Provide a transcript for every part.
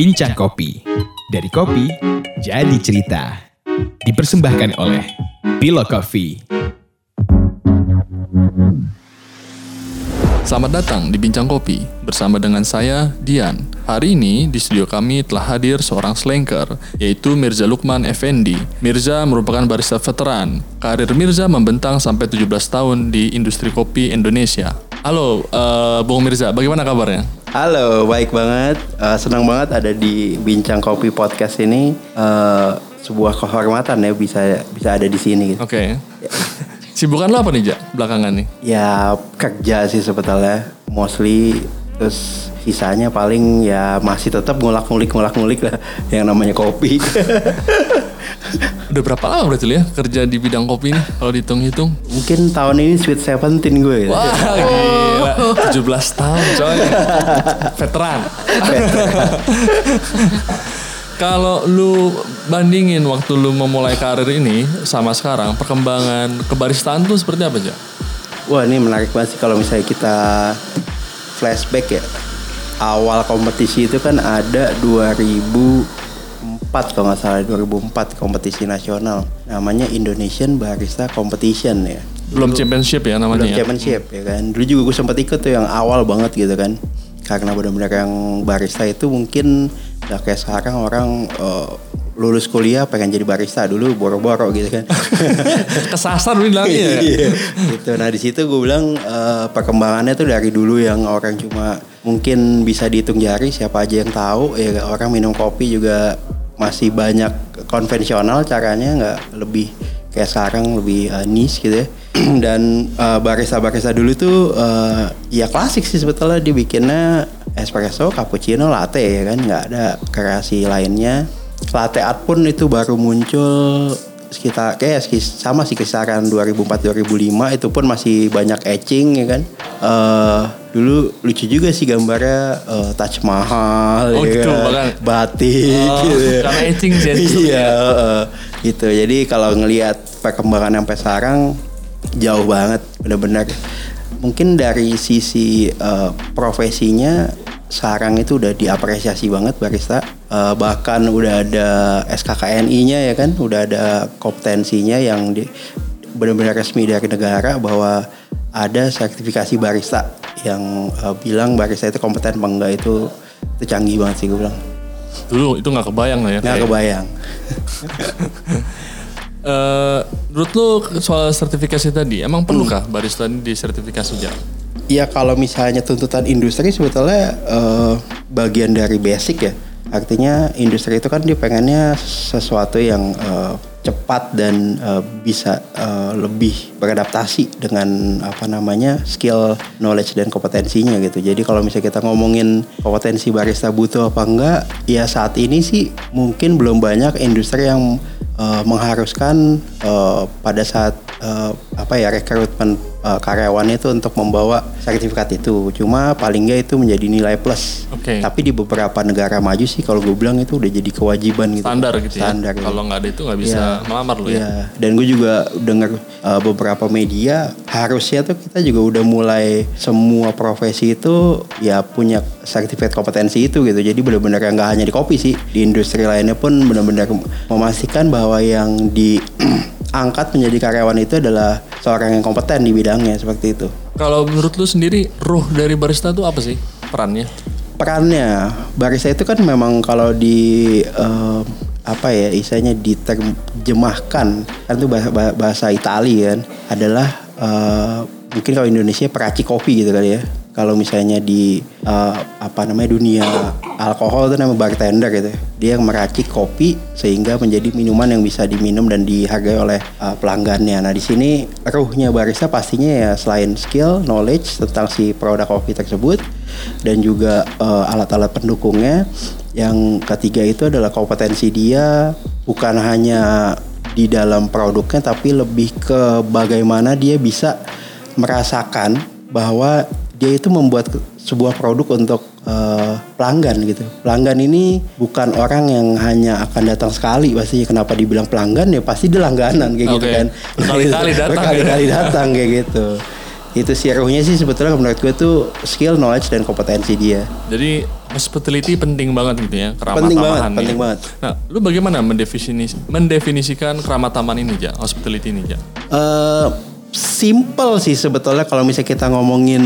Bincang Kopi. Dari kopi, jadi cerita. Dipersembahkan oleh Bilo Coffee. Selamat datang di Bincang Kopi bersama dengan saya, Dian. Hari ini di studio kami telah hadir seorang slanker, yaitu Mirza Lukman Effendi. Mirza merupakan barista veteran. Karir Mirza membentang sampai 17 tahun di industri kopi Indonesia. Halo, uh, Bung Mirza, bagaimana kabarnya? Halo, baik banget. Uh, senang banget ada di Bincang Kopi Podcast ini. Uh, sebuah kehormatan ya bisa bisa ada di sini. Gitu. Oke. Okay. Sibukan lo apa nih, Jak, belakangan nih? Ya, kerja sih sebetulnya. Mostly terus sisanya paling ya masih tetap ngulak-ngulik ngulak-ngulik lah yang namanya kopi. Udah berapa lama berarti ya kerja di bidang kopi nih kalau dihitung-hitung? Mungkin tahun ini Sweet Seventeen gue ya. Wah gila, 17 tahun coy. Veteran. Veteran. Kalau lu bandingin waktu lu memulai karir ini sama sekarang, perkembangan kebaristaan tuh seperti apa aja? Wah ini menarik banget sih kalau misalnya kita flashback ya. Awal kompetisi itu kan ada 2004 kalau nggak salah 2004 kompetisi nasional namanya Indonesian Barista Competition ya. Belum championship ya namanya. Belum ya? championship ya kan. Dulu juga gue sempat ikut tuh yang awal banget gitu kan. Karena benar-benar yang barista itu mungkin Nah kayak sekarang orang uh, lulus kuliah pengen jadi barista dulu boro-boro gitu kan. Kesasar bilang ya. iya. gitu. Nah di situ gue bilang uh, perkembangannya tuh dari dulu yang orang cuma mungkin bisa dihitung jari siapa aja yang tahu ya orang minum kopi juga masih banyak konvensional caranya nggak lebih kayak sekarang lebih uh, niche gitu ya dan uh, barista-barista dulu tuh uh, ya klasik sih sebetulnya dibikinnya espresso, cappuccino, latte ya kan nggak ada kreasi lainnya. Latte art pun itu baru muncul sekitar kayak sama sih kisaran 2004-2005 itu pun masih banyak etching ya kan. Uh, dulu lucu juga sih gambarnya uh, Taj Mahal oh, ya gitu, kan? batik oh, gitu. Ya. Karena etching sih. iya, uh, gitu. Jadi kalau ngelihat perkembangan sampai sekarang jauh banget benar-benar mungkin dari sisi uh, profesinya sekarang itu udah diapresiasi banget barista uh, bahkan udah ada SKKNI-nya ya kan udah ada kompetensinya yang di, benar-benar resmi dari negara bahwa ada sertifikasi barista yang uh, bilang barista itu kompeten apa enggak itu itu canggih banget sih gue bilang dulu itu nggak kebayang lah ya nggak kebayang Uh, menurut lu soal sertifikasi tadi, emang perlukah hmm. barista ini disertifikasi jam? Ya kalau misalnya tuntutan industri sebetulnya uh, bagian dari basic ya. Artinya industri itu kan dia pengennya sesuatu yang uh, cepat dan uh, bisa uh, lebih beradaptasi dengan apa namanya skill, knowledge dan kompetensinya gitu. Jadi kalau misalnya kita ngomongin kompetensi barista butuh apa enggak, ya saat ini sih mungkin belum banyak industri yang uh, mengharuskan uh, pada saat uh, apa ya rekrutmen uh, karyawannya itu untuk membawa sertifikat itu. Cuma paling nggak itu menjadi nilai plus. Okay. Tapi di beberapa negara maju sih kalau gue bilang itu udah jadi kewajiban gitu. Standar gitu ya. Standar. Ya? Kalau nggak ada itu nggak bisa ya, melamar lo ya. ya. Dan gue juga dengar uh, beberapa media harusnya tuh kita juga udah mulai semua profesi itu ya punya sertifikat kompetensi itu gitu. Jadi benar-benar nggak hanya di kopi sih, di industri lainnya pun benar-benar memastikan bahwa yang diangkat menjadi karyawan itu adalah seorang yang kompeten di bidangnya seperti itu. Kalau menurut lu sendiri, ruh dari barista itu apa sih perannya? Perannya barista itu kan memang kalau di uh, apa ya istilahnya diterjemahkan kan itu bahasa, bahasa Italia kan adalah uh, mungkin kalau Indonesia peracik kopi gitu kali ya kalau misalnya di uh, apa namanya dunia alkohol itu namanya bartender gitu dia yang meracik kopi sehingga menjadi minuman yang bisa diminum dan dihargai oleh uh, pelanggannya. Nah di sini ruhnya barista pastinya ya selain skill knowledge tentang si produk kopi tersebut dan juga uh, alat-alat pendukungnya yang ketiga itu adalah kompetensi dia bukan hanya di dalam produknya tapi lebih ke bagaimana dia bisa merasakan bahwa dia itu membuat sebuah produk untuk uh, pelanggan gitu. Pelanggan ini bukan orang yang hanya akan datang sekali pasti kenapa dibilang pelanggan ya pasti dia langganan kayak okay. gitu kan. Berkali-kali datang. Berkali-kali ya. datang kayak gitu. Itu sih ruhnya sih sebetulnya menurut gue tuh skill, knowledge dan kompetensi dia. Jadi hospitality penting banget gitu ya keramat Penting banget, tamahan penting ya. banget. Nah, lu bagaimana mendefinisi, mendefinisikan keramat taman ini ja, hospitality ini ja? eh simple sih sebetulnya kalau misalnya kita ngomongin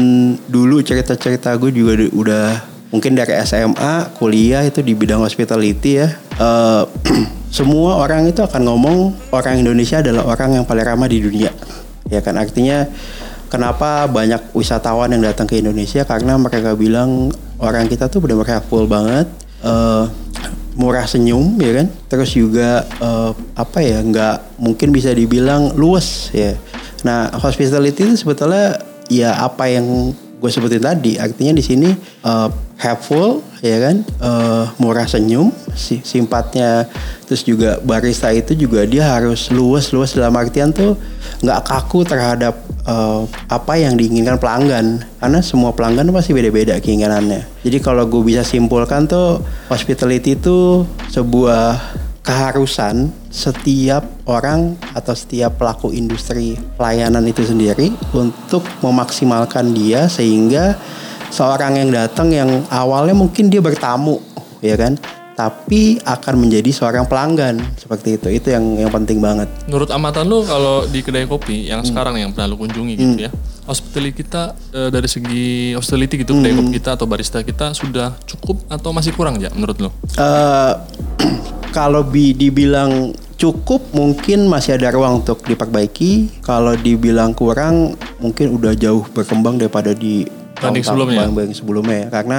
dulu cerita-cerita gue juga udah mungkin dari SMA kuliah itu di bidang hospitality ya. Eh, semua orang itu akan ngomong orang Indonesia adalah orang yang paling ramah di dunia. Ya kan? Artinya kenapa banyak wisatawan yang datang ke Indonesia? Karena mereka bilang orang kita tuh benar-benar helpful banget eh, murah senyum ya kan? Terus juga eh, apa ya nggak mungkin bisa dibilang luas ya nah hospitality itu sebetulnya ya apa yang gue sebutin tadi. Artinya di sini eh, helpful ya kan? Eh, murah senyum si simpatnya terus juga barista itu juga dia harus luas luas dalam artian tuh nggak kaku terhadap eh, apa yang diinginkan pelanggan. Karena semua pelanggan pasti beda-beda keinginannya. Jadi kalau gue bisa simpulkan tuh hospitality itu sebuah keharusan setiap orang atau setiap pelaku industri pelayanan itu sendiri untuk memaksimalkan dia sehingga seorang yang datang yang awalnya mungkin dia bertamu ya kan? Tapi akan menjadi seorang pelanggan seperti itu. Itu yang yang penting banget. Menurut amatan lu kalau di kedai kopi yang sekarang yang pernah lu kunjungi gitu ya, hospitality kita eh, dari segi hospitality gitu kedai kopi kita atau barista kita sudah cukup atau masih kurang ya menurut lu? eh kalau bi dibilang cukup mungkin masih ada ruang untuk diperbaiki. Kalau dibilang kurang mungkin udah jauh berkembang daripada di Banding sebelumnya. banding sebelumnya ya. Karena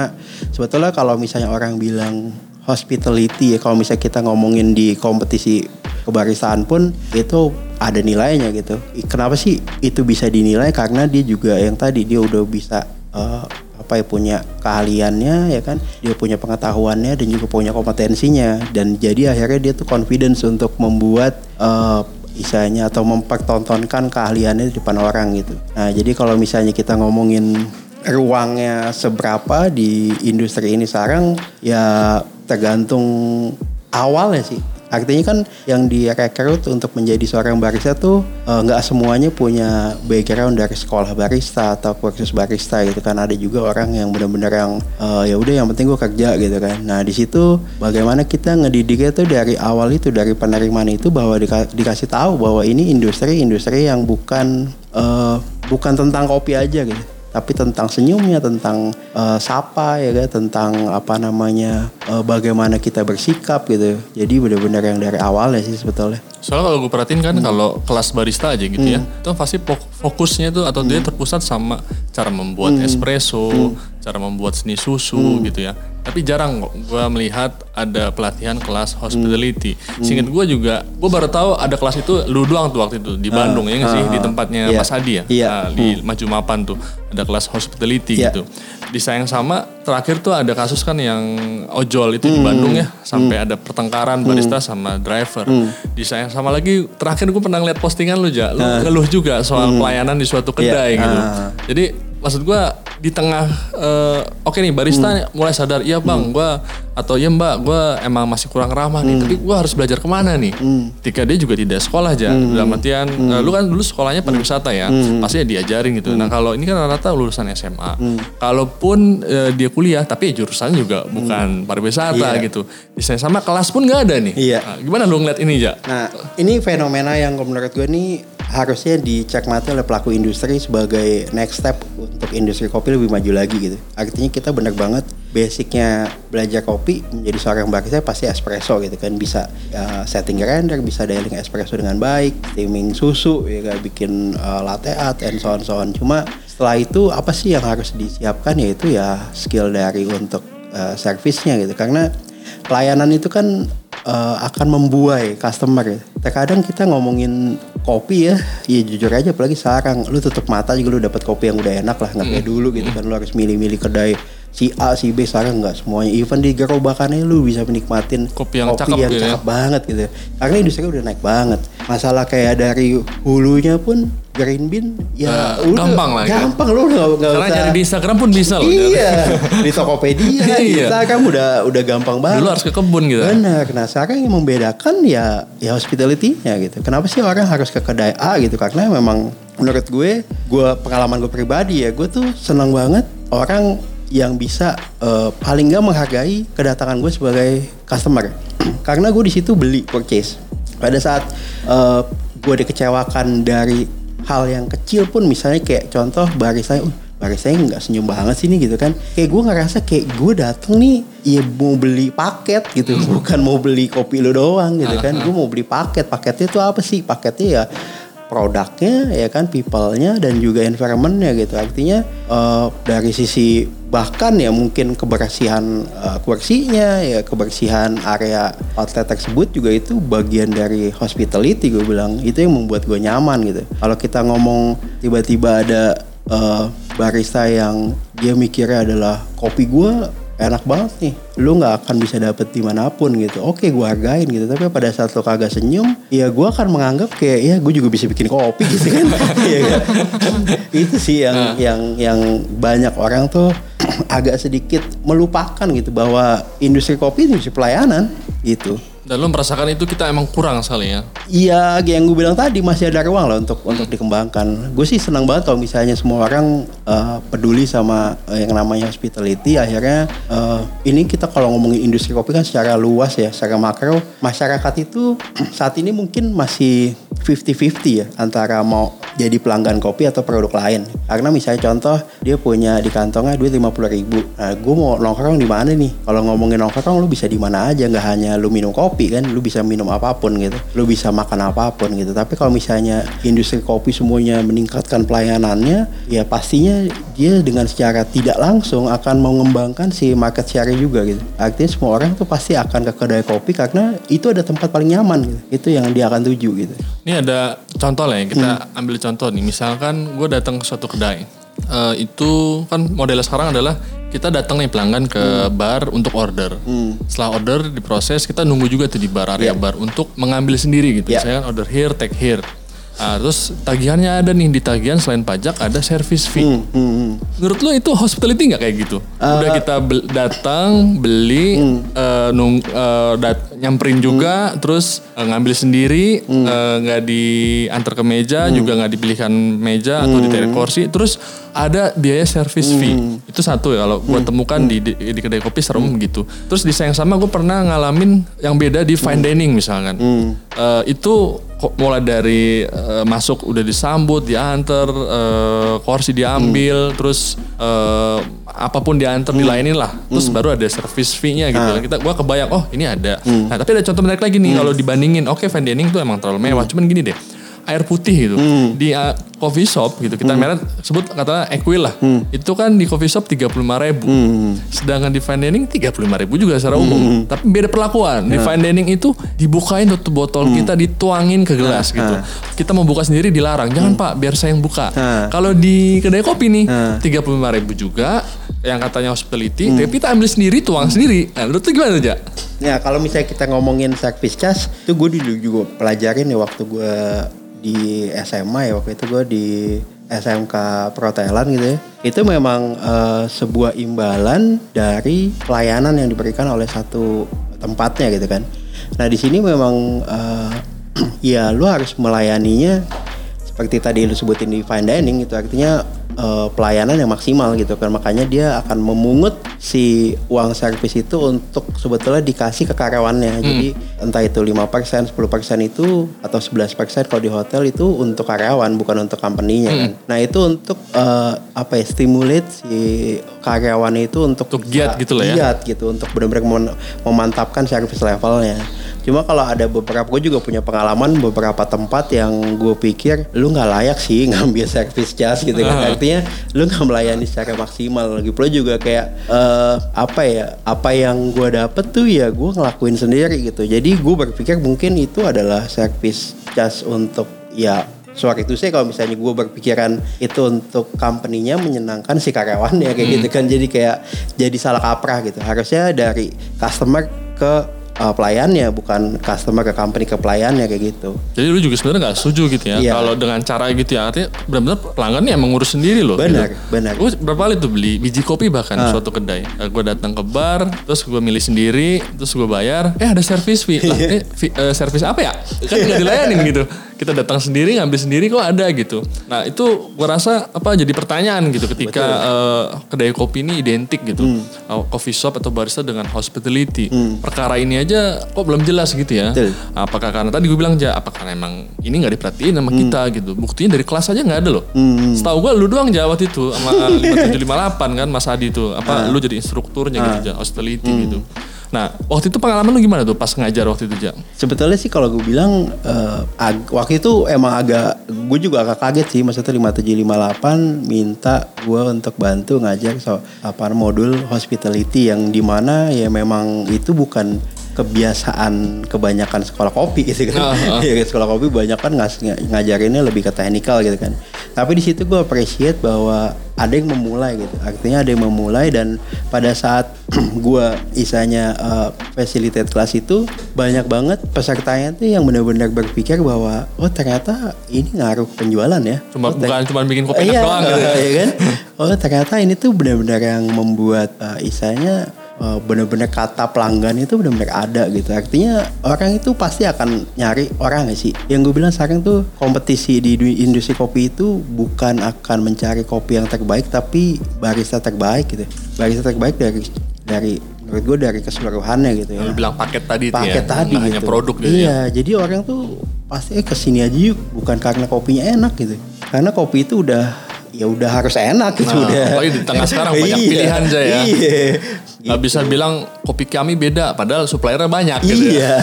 sebetulnya kalau misalnya orang bilang hospitality ya kalau misalnya kita ngomongin di kompetisi kebaristaan pun itu ada nilainya gitu. Kenapa sih itu bisa dinilai? Karena dia juga yang tadi dia udah bisa eh, apa ya punya keahliannya ya kan? Dia punya pengetahuannya dan juga punya kompetensinya. Dan jadi akhirnya dia tuh confidence untuk membuat istilahnya atau mempertontonkan keahliannya di depan orang gitu. Nah jadi kalau misalnya kita ngomongin ruangnya seberapa di industri ini sekarang ya tergantung awalnya sih Artinya kan yang direkrut untuk menjadi seorang barista tuh eh, nggak semuanya punya background dari sekolah barista atau kursus barista gitu kan ada juga orang yang benar-benar yang eh, ya udah yang penting gue kerja gitu kan. Nah di situ bagaimana kita ngedidiknya tuh dari awal itu dari penerimaan itu bahwa dika- dikasih tahu bahwa ini industri industri yang bukan eh, bukan tentang kopi aja gitu tapi tentang senyumnya, tentang eh, sapa ya kan, tentang apa namanya eh, bagaimana kita bersikap gitu. Jadi benar-benar yang dari awal ya sih sebetulnya. Soalnya kalau gue perhatiin kan kalau kelas barista aja gitu ya, itu pasti fok- fokusnya tuh atau dia terpusat sama cara membuat espresso, cara membuat seni susu gitu ya. Tapi jarang kok gue melihat ada pelatihan kelas hospitality. Seingat gue juga, gue baru tahu ada kelas itu lu doang tuh waktu itu di Bandung ya nggak sih? Di tempatnya Iya. Mas Hadi ya, Iya. Nah, di Maju Mapan tuh ada kelas hospitality Iya. gitu. Di sayang sama terakhir tuh ada kasus kan yang ojol itu di Bandung ya sampai ada pertengkaran barista sama driver. Di sayang sama lagi terakhir gue pernah ngeliat postingan lu ja, lu ngeluh juga soal pelayanan di suatu kedai Iya. gitu. Ah. Jadi maksud gue di tengah eh, oke nih barista mulai sadar iya bang gue atau iya mbak gue emang masih kurang ramah nih tapi gue harus belajar ke mana nih? Ketika dia juga tidak sekolah aja dalam artian eh, lu kan dulu sekolahnya pariwisata ya pasti ya diajarin gitu. Nah kalau ini kan rata-rata lulusan SMA kalaupun eh, dia kuliah tapi ya jurusan juga bukan pariwisata Iya. gitu. Di sana sama kelas pun nggak ada nih. Iya. Nah, gimana lu ngeliat ini ja? Nah, ini fenomena yang menurut gue nih harusnya dicermati oleh pelaku industri sebagai next step untuk industri kopi lebih maju lagi gitu. Artinya kita benar banget basicnya belajar kopi menjadi seorang barista pasti espresso gitu kan bisa ya, setting grinder, bisa dialing espresso dengan baik, steaming susu, ya kan bikin uh, latte art and so on so on. Cuma setelah itu apa sih yang harus disiapkan yaitu ya skill dari untuk uh, servisnya gitu karena pelayanan itu kan eh, akan membuai customer ya. Terkadang kita ngomongin kopi ya, ya jujur aja apalagi sekarang lu tutup mata juga lu dapat kopi yang udah enak lah nggak kayak dulu gitu kan. Lu harus milih-milih kedai si A si B sekarang nggak semuanya even di gerobakannya lu bisa menikmatin Kopi yang cakep yang gitu ya. cakep banget gitu karena industri udah naik banget masalah kayak dari hulunya pun green bean ya udah gampang lah gitu. gampang lu nggak nggak karena usah cari di Instagram pun bisa loh iya di Tokopedia di Iya. Instagram udah udah gampang banget dulu harus ke kebun gitu Benar. Nah sekarang yang membedakan ya ya hospitality-nya gitu. Kenapa sih orang harus ke kedai A gitu? Karena memang menurut gue, gue pengalaman gue pribadi ya, gue tuh senang banget orang yang bisa uh, paling nggak menghargai kedatangan gue sebagai customer. Karena gue di situ beli purchase. Pada saat uh, gue dikecewakan dari hal yang kecil pun misalnya kayak contoh barista uh, barista nggak senyum banget sih nih gitu kan. Kayak gue ngerasa kayak gue dateng nih ya mau beli paket gitu. Bukan mau beli kopi lo doang gitu kan. Gue mau beli paket. Paketnya itu apa sih? Paketnya ya produknya ya kan people-nya dan juga environment-nya gitu. Artinya uh, dari sisi bahkan ya mungkin kebersihan uh, kursinya ya kebersihan area outlet tersebut juga itu bagian dari hospitality gue bilang. Itu yang membuat gue nyaman gitu. Kalau kita ngomong tiba-tiba ada uh, barista yang dia mikirnya adalah kopi gue enak banget nih. Lu nggak akan bisa dapet di mana pun gitu. Oke gue hargain gitu. Tapi pada saat lo kagak senyum ya gue akan menganggap kayak ya gue juga bisa bikin kopi gitu kan. Ya, kan? itu sih yang nah. yang yang banyak orang tuh agak sedikit melupakan gitu bahwa industri kopi itu industri pelayanan gitu dan lo merasakan itu kita emang kurang sekali ya? Iya, yang gue bilang tadi masih ada ruang lah untuk untuk dikembangkan. Gue sih senang banget kalau misalnya semua orang uh, peduli sama uh, yang namanya hospitality. Akhirnya uh, ini kita kalau ngomongin industri kopi kan secara luas ya, secara makro masyarakat itu saat ini mungkin masih 50-50 ya antara mau jadi pelanggan kopi atau produk lain. Karena misalnya contoh dia punya di kantongnya duit 50 ribu. Nah, gue mau nongkrong di mana nih? Kalau ngomongin nongkrong lu bisa di mana aja, nggak hanya lu minum kopi kan lu bisa minum apa pun gitu lu bisa makan apa pun gitu tapi kalau misalnya industri kopi semuanya meningkatkan pelayanannya ya pastinya dia dengan secara tidak langsung akan mengembangkan si market share juga gitu artinya semua orang tuh pasti akan ke kedai kopi karena itu ada tempat paling nyaman gitu itu yang dia akan tuju gitu ini ada contoh lah ya kita hmm. ambil contoh nih misalkan gue datang ke suatu kedai uh, itu kan modelnya sekarang adalah kita datang nih pelanggan ke hmm. bar untuk order. Hmm. Setelah order diproses, kita nunggu juga tuh di bar area yeah. bar untuk mengambil sendiri gitu. Yeah. Saya kan order here, take here. Nah, terus tagihannya ada nih di tagihan selain pajak ada service fee. Hmm, hmm, hmm. Menurut lo itu hospitality nggak kayak gitu? Uh, Udah kita be datang beli hmm. uh, nung uh, dat nyamperin juga, hmm. terus uh, ngambil sendiri, nggak hmm. uh, diantar ke meja, hmm. juga nggak dipilihkan meja hmm. atau ditarik kursi, terus ada biaya service fee. Hmm. Itu satu ya kalau gue hmm. temukan hmm. di, di di kedai kopi serem hmm. gitu. Terus di sayang sama gue pernah ngalamin yang beda di fine hmm. dining misalkan. Hmm. Uh, itu mulai dari uh, masuk udah disambut, diantar, uh, kursi diambil, hmm. terus uh, apa pun diantar hmm. dilainin lah. Terus hmm. baru ada service fee-nya gitu. Ah. Kita gua kebayang, oh ini ada. Hmm. Nah, tapi ada contoh menarik lagi nih hmm. kalau dibandingin, oke okay, fine dining tuh emang terlalu mewah, hmm. cuman gini deh air putih gitu hmm. di uh, coffee shop gitu kita hmm. merek sebut kata Equil lah hmm. itu kan di coffee shop tiga puluh lima ribu hmm. sedangkan di fine dining tiga puluh lima ribu juga secara umum hmm. tapi beda perlakuan di hmm. fine dining itu dibukain tutup botol hmm. kita dituangin ke gelas hmm. gitu kita mau buka sendiri dilarang jangan hmm. pak biar saya yang buka hmm. kalau di kedai kopi nih tiga puluh lima ribu juga yang katanya hospitality hmm. tapi kita ambil sendiri tuang hmm. sendiri nah lu tuh gimana aja Ya kalau misalnya kita ngomongin service charge, itu gue dulu juga pelajarin ya waktu gue di SMA ya waktu itu gue di SMK Protelan gitu ya. Itu memang uh, sebuah imbalan dari pelayanan yang diberikan oleh satu tempatnya gitu kan. Nah di sini memang uh, ya lu harus melayaninya seperti tadi lu sebutin di fine dining itu artinya uh, pelayanan yang maksimal gitu kan makanya dia akan memungut si uang servis itu untuk sebetulnya dikasih ke karyawannya hmm. jadi entah itu 5% 10% itu atau 11% kalau di hotel itu untuk karyawan bukan untuk company-nya hmm. kan nah itu untuk uh, apa ya stimulate si karyawan itu untuk untuk giat gitu lah ya giat gitu untuk benar-benar memantapkan service levelnya Cuma kalau ada beberapa gue juga punya pengalaman beberapa tempat yang gue pikir lu nggak layak sih ngambil service charge gitu kan. Uh. Artinya lu nggak melayani secara maksimal. Lagi pula juga kayak uh, apa ya? Apa yang gue dapet tuh ya gue ngelakuin sendiri gitu. Jadi gue berpikir mungkin itu adalah service charge untuk ya Soal itu sih kalau misalnya gue berpikiran itu untuk company-nya menyenangkan si karyawannya kayak hmm. gitu kan jadi kayak jadi salah kaprah gitu harusnya dari customer ke uh, pelayannya bukan customer ke company ke pelayannya kayak gitu. Jadi lu juga sebenarnya nggak setuju gitu ya iya. kalau dengan cara gitu ya artinya benar-benar pelanggannya emang ngurus sendiri loh. Benar, gitu. benar. Gue berapa kali tuh beli biji kopi bahkan uh. suatu kedai. Uh, gue datang ke bar, terus gue milih sendiri, terus gue bayar, eh ada service fee. Lah, eh, fee, uh, service apa ya? Kan nggak dilayanin gitu. kita datang sendiri ngambil sendiri kok ada gitu. Nah itu gue rasa apa jadi pertanyaan gitu ketika eh, kedai kopi ini identik gitu, Hmm. Uh, coffee shop atau barista dengan hospitality. Perkara ini aja kok belum jelas gitu ya. Betul. Apakah karena tadi gue bilang aja, apakah emang ini nggak diperhatiin sama kita gitu. Buktinya dari kelas aja nggak ada loh. Setahu gue lu doang Jawa waktu itu sama 5758 kan Mas Adi tuh. Apa lu jadi instrukturnya gitu Ja, hospitality gitu. Nah, waktu itu pengalaman lu gimana tuh pas ngajar waktu itu, Ja? Sebetulnya sih kalau gue bilang ag- waktu itu emang agak gue juga agak kaget sih maksudnya 5758 minta gue untuk bantu ngajar so, apa modul hospitality yang di mana ya memang itu bukan kebiasaan kebanyakan sekolah kopi gitu kan. Ya, sekolah kopi banyak kan ng- ngajarinnya lebih ke teknikal gitu kan. Tapi di situ gue appreciate bahwa ada yang memulai gitu. Artinya ada yang memulai dan pada saat gue isanya uh, facilitate kelas itu banyak banget pesertanya tuh yang benar-benar berpikir bahwa oh ternyata ini ngaruh penjualan ya. Cuma Oh, bukan cuma bikin kopi enak iya, doang gitu. ya. iya kan? Oh ternyata ini tuh benar-benar yang membuat uh, isanya uh, benar-benar kata pelanggan itu benar-benar ada gitu. Artinya orang itu pasti akan nyari orang sih? Yang gue bilang sekarang tuh kompetisi di du- industri kopi itu bukan akan mencari kopi yang terbaik tapi barista terbaik gitu. Barista terbaik dari dari menurut gue dari keseluruhannya gitu ya Lu bilang paket tadi tuh paket ya. tadi gitu. hanya produk gitu iya, ya. jadi orang tuh pasti eh ke sini aja yuk, bukan karena kopinya enak gitu. Karena kopi itu udah ya udah harus enak gitu Nah, udah. apalagi di tengah sekarang banyak Iya, pilihan aja ya. Iya. Nggak bisa bilang kopi kami beda padahal suppliernya banyak gitu ya. Iya.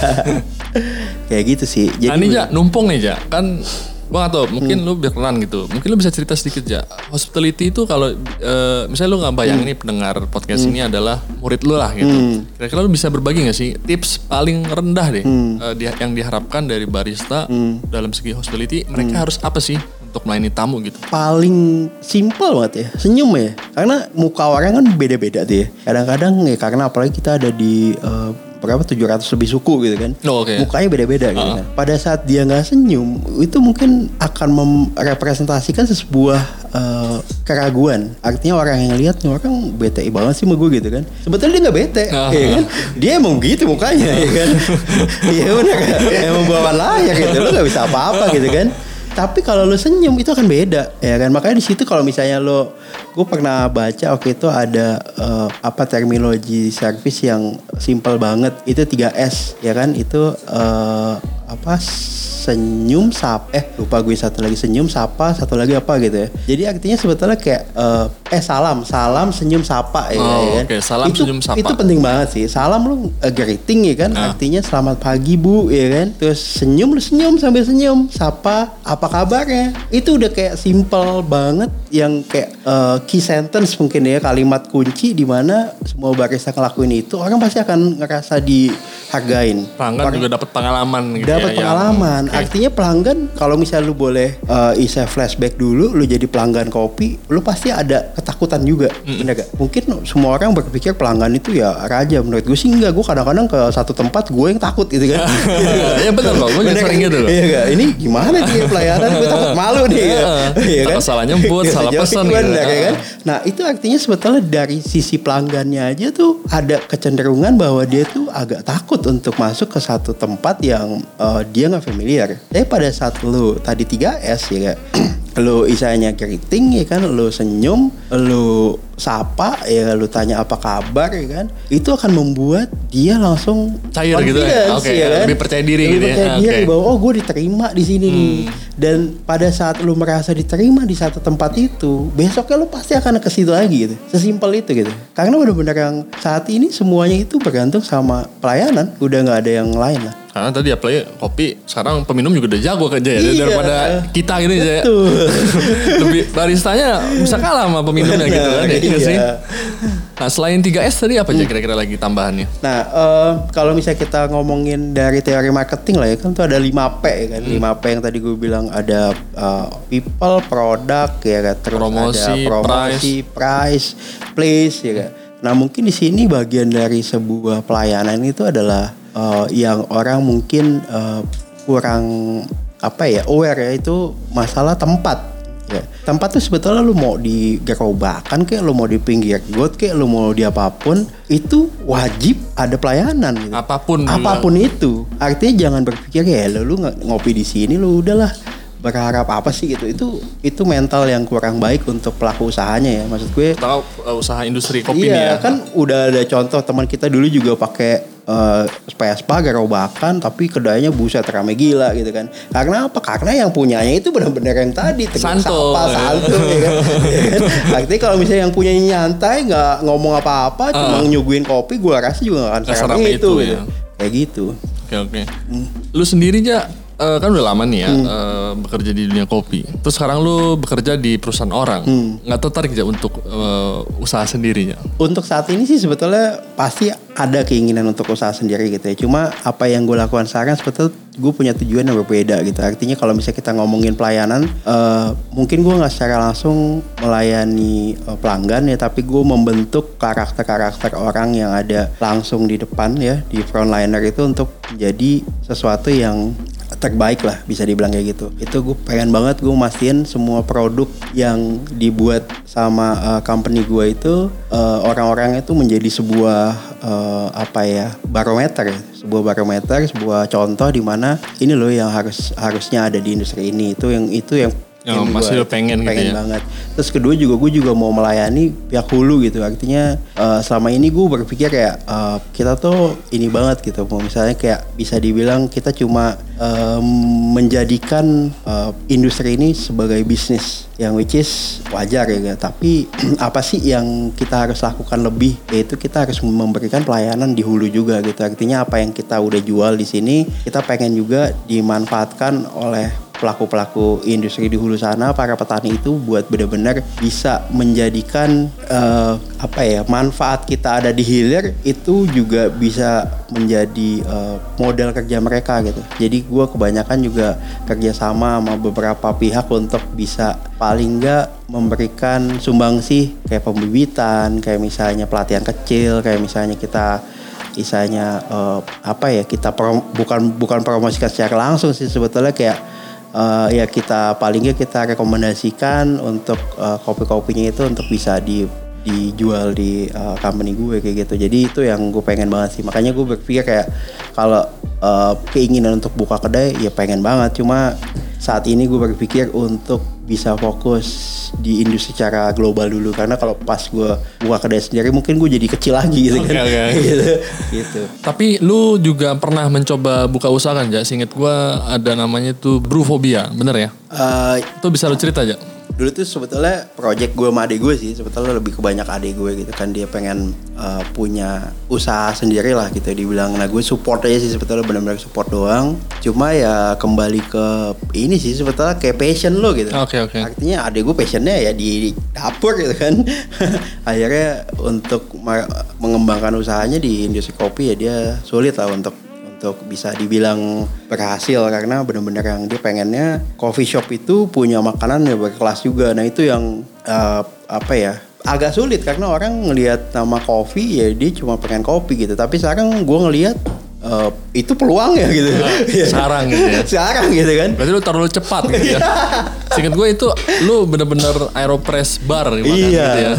Kayak gitu sih. Jadi nah ini Ja, numpung nih Ja, kan gua gak tau, mungkin lu berkenan gitu. Mungkin lu bisa cerita sedikit Ja. Hospitality itu kalau eh, misalnya lu nggak bayangin nih pendengar podcast ini adalah murid lu lah gitu. Kira-kira lu bisa berbagi gak sih tips paling rendah deh eh, dia- yang diharapkan dari barista dalam segi hospitality, mereka harus apa sih untuk melayani tamu gitu? paling simpel banget ya senyum ya. Karena muka orang kan beda-beda tuh ya. Kadang-kadang ya karena apalagi kita ada di eh, berapa 700 lebih suku gitu kan. Oh, oke. mukanya beda-beda gitu kan. Pada saat dia nggak senyum itu mungkin akan merepresentasikan sebuah eh, keraguan. Artinya orang yang lihat nih orang bete banget sih sama gue gitu kan. Sebetulnya dia nggak bete Ah. ya kan? Dia emang gitu mukanya ya kan? Iya benar emang bawaan layar gitu lo nggak bisa apa-apa gitu kan tapi kalau lo senyum itu akan beda ya kan? Makanya di situ kalau misalnya lo gue pernah baca oke itu ada eh, apa terminologi service yang simple banget. Itu 3S ya kan? Itu eh, apa senyum sapa eh lupa gue satu lagi. Senyum sapa satu lagi apa gitu ya. Jadi artinya sebetulnya kayak eh, eh salam. Salam senyum sapa ya, Oh, ya kan. Salam, itu, senyum, sapa. itu penting banget sih. Salam lu eh, greeting ya kan? Ah. artinya selamat pagi bu ya kan? Terus senyum lu senyum sambil senyum. Sapa apa kabarnya? Itu udah kayak simple banget yang kayak eh, key sentence mungkin ya kalimat kunci di mana semua barista ngelakuin itu orang pasti akan ngerasa dihargain Pelanggan Orang- juga dapat pengalaman gitu dapat ya, yang- pengalaman. Oke. Artinya pelanggan kalau misalnya lu boleh uh, isa flashback dulu, lu jadi pelanggan kopi, lu pasti ada ketakutan juga, bener gak? Mungkin semua orang berpikir pelanggan itu ya raja. Menurut gue sih enggak. Gue kadang-kadang ke satu tempat gue yang takut gitu kan. Ya, bener loh, gue sering kan? gitu loh. Iya gak? Ini gimana sih pelayanan? gue takut malu nih. ya. Iya Takut salah nyebut, Iya, salah pesan gitu. Ya kan? Nah itu artinya sebetulnya dari sisi pelanggannya aja tuh ada kecenderungan bahwa dia tuh agak takut untuk masuk ke satu tempat yang eh, dia nggak familiar. Tapi pada saat lu tadi 3S ya kan, lu isanya greeting ya kan, lu senyum, lu sapa ya lu tanya apa kabar ya kan, itu akan membuat dia langsung Cair gitu ya? Oke, ya kan? lebih percaya diri Lebih gitu ya? percaya Oke. diri bahwa oh gue diterima di sini nih. Dan pada saat lu merasa diterima di satu tempat itu, besoknya lu pasti akan ke situ lagi gitu. Sesimpel itu gitu. Karena benar-benar yang saat ini semuanya itu bergantung sama pelayanan, udah nggak ada yang lain lah. Karena tadi apalagi kopi sekarang peminum juga udah jago kerja ya Iya. daripada kita gitu ya. Betul. Lebih baristanya bisa kalah sama peminumnya gitu kan ya, iya sih. Iya. Nah selain 3S tadi apa aja kira-kira lagi tambahannya? Nah, eh, kalau misalnya kita ngomongin dari teori marketing lah ya kan tuh ada 5P ya kan. Hmm. 5P yang tadi gue bilang ada eh, people, product ya kan. Terus Promosi, ada promosi, price, place ya kan. Nah, mungkin di sini bagian dari sebuah pelayanan itu adalah eh, yang orang mungkin eh, kurang apa ya aware ya itu masalah tempat Ya. Tempat tuh sebetulnya lu mau di gerobakan kayak lu mau di pinggir got kayak lu mau di apa pun itu wajib ada pelayanan gitu. Apa pun apa pun itu. Artinya jangan berpikir ya lu, lu ngopi di sini lu udahlah berharap apa sih gitu. Itu itu mental yang kurang baik untuk pelaku usahanya ya. Maksud gue Tahu uh, usaha industri kopi iya, nih ya. kan udah ada contoh teman kita dulu juga pakai uh, Vespa gerobakan tapi kedainya buset rame gila gitu kan. Karena apa? Karena yang punyanya itu benar-benar yang tadi Santo. sapa, santo ya kan. Ya kan? Artinya kalau misalnya yang punyanya nyantai nggak ngomong apa-apa cuma nyuguhin kopi gua rasa juga nggak akan serame serame itu, itu, gitu. ya. Kayak gitu. Oke oke. Lu sendiri aja eh, kan udah lama nih ya Hmm. eh, bekerja di dunia kopi. Terus sekarang lu bekerja di perusahaan orang. Hmm. Nggak tertarik aja untuk eh, usaha sendirinya. Untuk saat ini sih sebetulnya pasti ada keinginan untuk usaha sendiri gitu ya. Cuma apa yang gue lakukan sekarang sebetulnya gue punya tujuan yang berbeda gitu. Artinya kalau misalnya kita ngomongin pelayanan, eh, mungkin gue nggak secara langsung melayani eh, pelanggan ya, tapi gue membentuk karakter-karakter orang yang ada langsung di depan ya di frontliner itu untuk menjadi sesuatu yang terbaik lah bisa dibilang kayak gitu. Itu gue pengen banget gue mastiin semua produk yang dibuat sama uh, company gue itu uh, orang-orang itu menjadi sebuah uh, apa ya barometer ya. Sebuah barometer sebuah contoh di mana ini loh yang harus harusnya ada di industri ini. Itu yang itu yang Yang masih gua lo pengen gitu ya. banget. Terus kedua juga gue juga mau melayani pihak hulu gitu. Artinya uh, selama ini gue berpikir kayak uh, kita tuh ini banget gitu. Mau misalnya kayak bisa dibilang kita cuma um, menjadikan uh, industri ini sebagai bisnis yang which is wajar ya gitu. tapi apa sih yang kita harus lakukan lebih? Yaitu kita harus memberikan pelayanan di hulu juga gitu. Artinya apa yang kita udah jual di sini kita pengen juga dimanfaatkan oleh pelaku-pelaku industri di hulu sana para petani itu buat benar-benar bisa menjadikan eh, apa ya manfaat kita ada di hilir itu juga bisa menjadi eh, modal kerja mereka gitu. Jadi gue kebanyakan juga kerjasama sama beberapa pihak untuk bisa paling nggak memberikan sumbangsi kayak pembibitan kayak misalnya pelatihan kecil kayak misalnya kita misalnya eh, apa ya kita prom- bukan bukan promosikan secara langsung sih sebetulnya kayak eh, ya kita paling nggak kita rekomendasikan untuk eh, kopi-kopinya itu untuk bisa di dijual di eh, company gue kayak gitu jadi itu yang gue pengen banget sih makanya gue berpikir kayak kalau eh, keinginan untuk buka kedai ya pengen banget cuma saat ini gue berpikir untuk bisa fokus di industri secara global dulu karena kalau pas gue buka kedai sendiri mungkin gue jadi kecil lagi gitu Oke, kan oke. gitu gitu Tapi lu juga pernah mencoba buka usaha kan, Ja? Seinget gua ada namanya tuh Brewphobia, bener ya? Eh, Itu bisa lu cerita aja? Dulu tuh sebetulnya project gue sama adik gue sih sebetulnya lebih kebanyak adik gue gitu kan. Dia pengen uh, punya usaha sendiri lah gitu dibilang. Nah gue support aja sih sebetulnya benar-benar support doang. Cuma ya kembali ke ini sih sebetulnya kayak passion lo gitu. Oke, oke. artinya adik gue passionnya ya di dapur gitu kan. Akhirnya untuk mengembangkan usahanya di industri kopi ya dia sulit lah untuk untuk bisa dibilang berhasil karena benar-benar yang dia pengennya coffee shop itu punya makanan yang berkelas juga. Nah itu yang eh, apa ya agak sulit karena orang ngelihat nama kopi ya dia cuma pengen kopi gitu. Tapi sekarang gue ngelihat eh, itu peluang ya gitu. Iya. sekarang gitu ya. sekarang gitu kan. Berarti lu terlalu cepat gitu ya. Seinget gue itu lu bener-bener aeropress bar gitu Iya, gitu ya.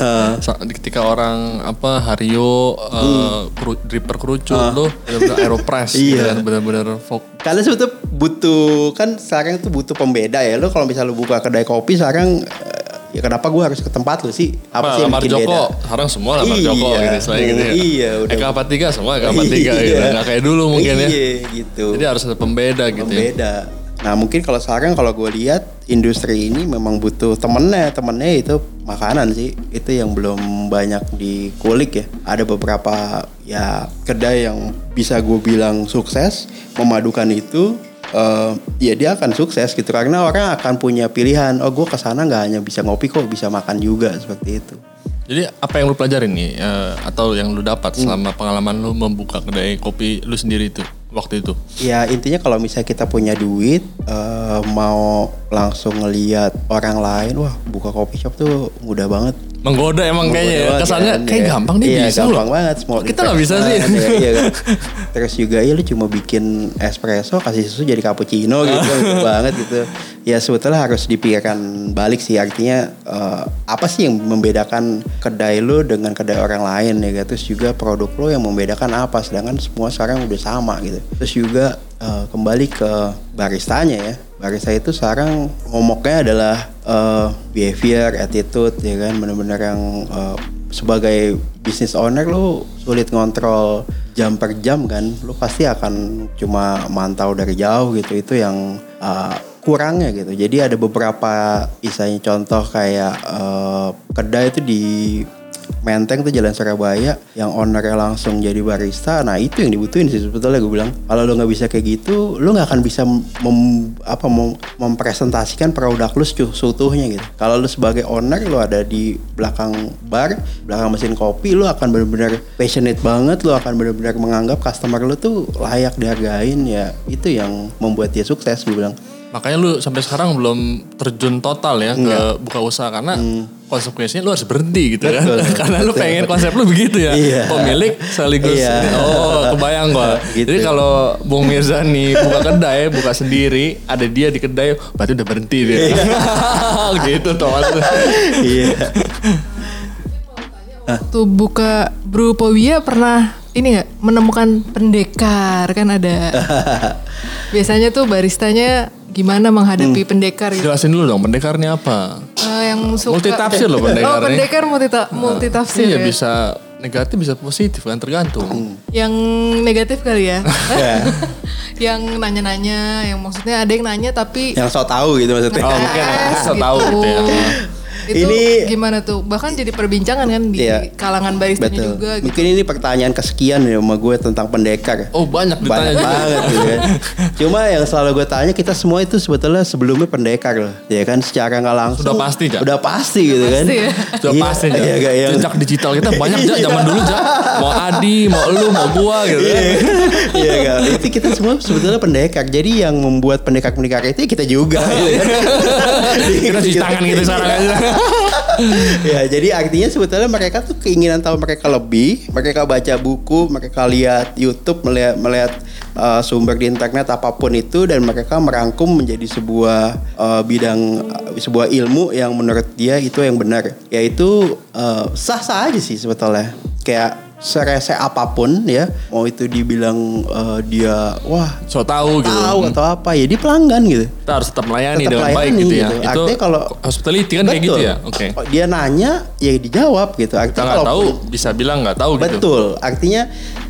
Ketika orang apa Hario uh, kru- dripper kerucut lu bener-bener aeropress gitu Iya. kan. Bener-bener fok. Karena sebetulnya butuh kan sekarang tuh butuh pembeda ya. Lo kalau misalnya lu buka kedai kopi sekarang eh, ya kenapa gue harus ke tempat lu sih? Apa, sih yang bikin Joko, beda? sekarang semua lamar Iya, Joko gitu istilahnya gitu ya. iya, udah. Eka Patiga semua Eka Patiga Iya. gitu. Nggak kayak dulu mungkin ya. Iya gitu. Jadi harus ada pembeda gitu ya. Pembeda. Nah mungkin kalau sekarang kalau gue lihat industri ini memang butuh temennya, temennya itu makanan sih. Itu yang belum banyak dikulik ya. Ada beberapa ya kedai yang bisa gue bilang sukses memadukan itu. Eh, ya dia akan sukses gitu karena orang akan punya pilihan. Oh gue ke sana nggak hanya bisa ngopi kok bisa makan juga seperti itu. Jadi apa yang lu pelajarin nih eh, atau yang lu dapat Hmm. selama pengalaman lu membuka kedai kopi lu sendiri itu waktu itu? Ya intinya kalau misalnya kita punya duit eh, mau langsung ngeliat orang lain, wah buka kopi shop tuh mudah banget. Menggoda emang kayaknya ya. Menggoda Kesannya kan, kayak ya. gampang nih iya, bisa gampang loh. banget small Kita nggak bisa sih. interaction, iya, iya kan. terus juga ya lu cuma bikin espresso kasih susu jadi cappuccino gitu gitu banget gitu ya sebetulnya harus dipikirkan balik sih artinya eh, apa sih yang membedakan kedai lu dengan kedai orang lain ya gitu. terus juga produk lu yang membedakan apa sedangkan semua sekarang udah sama gitu terus juga eh, kembali ke baristanya ya. Barista itu sekarang momoknya adalah eh, behavior attitude ya kan? Benar-benar yang eh, sebagai business owner lu sulit ngontrol jam per jam kan? Lu pasti akan cuma mantau dari jauh gitu. Itu yang uh, kurangnya gitu. Jadi ada beberapa misalnya contoh kayak uh, kedai itu di Menteng tuh Jalan Surabaya yang ownernya langsung jadi barista. Nah itu yang dibutuhin sih sebetulnya gue bilang. Kalau lo nggak bisa kayak gitu lo nggak akan bisa mem, apa mem- mempresentasikan produk lo seutuhnya gitu. Kalau lo sebagai owner lo ada di belakang bar belakang mesin kopi lo akan benar-benar passionate banget lo akan benar-benar menganggap customer lo tuh layak dihargain. Ya itu yang membuat dia sukses gue bilang. Makanya lu sampai sekarang belum terjun total ya ke buka usaha karena konsekuensinya lu harus berhenti gitu kan. Betul. karena lu pengen konsep lu begitu ya. Iya. Pemilik sekaligus Iya. oh kebayang gua. Gitu. Jadi kalau Bung Mirza nih buka kedai, buka sendiri, ada dia di kedai, berarti udah berhenti dia. gitu toh. iya Waktu buka Brupowia pernah ini nggak menemukan pendekar kan ada. Biasanya tuh baristanya gimana menghadapi Hmm. pendekar gitu. Jelasin dulu dong pendekarnya apa. Eh, yang suka Multitafsir loh pendekar Oh, pendekar multita, multitafsir Iya ya. bisa negatif bisa positif kan tergantung. Hmm. Yang negatif kali ya. Ya. yang nanya-nanya, yang maksudnya ada yang nanya tapi yang so tahu gitu maksudnya Oh, mungkin so tahu gitu ya. Itu Ini- gimana tuh? Bahkan jadi perbincangan kan di Iya. kalangan baristanya Betul. juga gitu. Mungkin ini pertanyaan kesekian ya sama gue tentang pendekar. Oh banyak ditanya Banyak juga. banget gitu kan. Cuma yang selalu gue tanya kita semua itu sebetulnya sebelumnya pendekar loh. Ya kan secara nggak langsung. Sudah pasti, Jak. Udah pasti gitu kan. Pasti ya. Sudah Iya, pasti Iya, ya. kayak yang Jejak digital kita banyak aja zaman dulu Jak. Mau Adi, mau lu, mau gua gitu kan. Iya kan. Itu kita semua sebetulnya pendekar. Jadi yang membuat pendekar-pendekar itu ya kita juga. gitu kan. Kita cuci tangan gitu sekarang aja. ya jadi artinya sebetulnya mereka tuh keinginan tahu mereka lebih mereka baca buku mereka lihat YouTube melihat melihat uh, sumber di internet apa pun itu dan mereka merangkum menjadi sebuah uh, bidang uh, sebuah ilmu yang menurut dia itu yang benar. Yaitu uh, sah sah aja sih sebetulnya. Kayak serese apa pun ya mau itu dibilang uh, dia wah So tahu gitu. tahu atau apa ya dia pelanggan gitu Kita harus tetap melayani Tetap dengan baik layani gitu ya. gitu. Itu Artinya kalau- hospitality kan kayak gitu Betul. ya. Oke. Dia nanya ya dijawab gitu. Kita Artinya tahu kalau bisa bilang nggak tahu gitu. betul. Artinya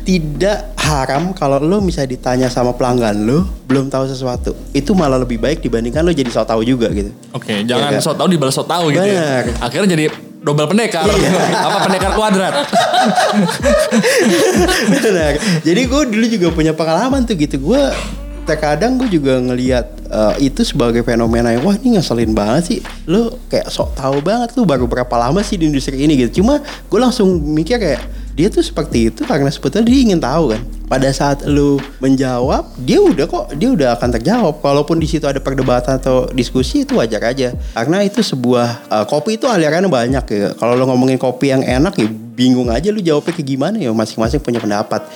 tidak haram kalau lo bisa ditanya sama pelanggan lo belum tahu sesuatu. Itu malah lebih baik dibandingkan lo jadi so tahu juga gitu. Oke, jangan Iya, kan? so tahu dibalas so tahu gitu Benar. ya. Akhirnya jadi double pendekar. Apa pendekar kuadrat? Benar. Jadi gue dulu juga punya pengalaman tuh gitu. Gue terkadang gue juga ngelihat eh, itu sebagai fenomena yang wah ini ngeselin banget sih. Lo kayak sok tahu banget lu baru berapa lama sih di industri ini gitu. Cuma gue langsung mikir kayak dia tuh seperti itu karena sebetulnya dia ingin tahu kan. Pada saat lu menjawab, dia udah kok dia udah akan terjawab. Kalaupun di situ ada perdebatan atau diskusi itu wajar aja. Karena itu sebuah eh, kopi itu alirannya banyak ya. Kalau lo ngomongin kopi yang enak ya bingung aja lu jawabnya kayak gimana ya masing-masing punya pendapat.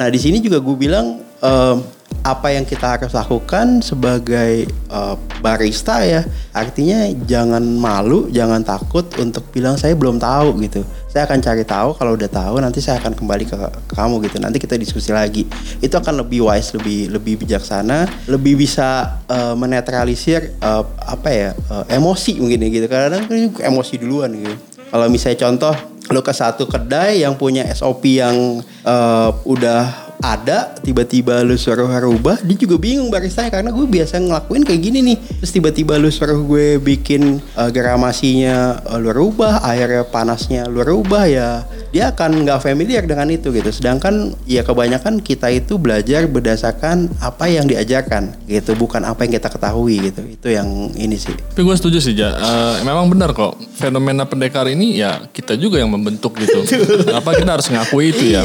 Nah di sini juga gue bilang em, apa yang kita harus lakukan sebagai eh, barista ya artinya jangan malu jangan takut untuk bilang saya belum tahu gitu. Saya akan cari tahu kalau udah tahu nanti saya akan kembali ke, kamu gitu. Nanti kita diskusi lagi. Itu akan lebih wise lebih lebih bijaksana lebih bisa eh, menetralisir eh, apa ya eh, emosi mungkin ya gitu. Karena kan emosi duluan gitu. Kalau misalnya contoh lo ke satu kedai yang punya SOP yang eh, udah ada tiba-tiba lu suruh rubah dia juga bingung baristanya karena gue biasa ngelakuin kayak gini nih terus tiba-tiba lu suruh gue bikin eh, gramasinya eh, lu rubah airnya panasnya lu rubah ya dia akan nggak familiar dengan itu gitu. Sedangkan ya kebanyakan kita itu belajar berdasarkan apa yang diajarkan gitu, bukan apa yang kita ketahui gitu. Itu yang ini sih. Tapi gue setuju sih, Ja. Eh, memang benar kok. Fenomena pendekar ini ya kita juga yang membentuk gitu. Kenapa kita harus ngakui itu ya?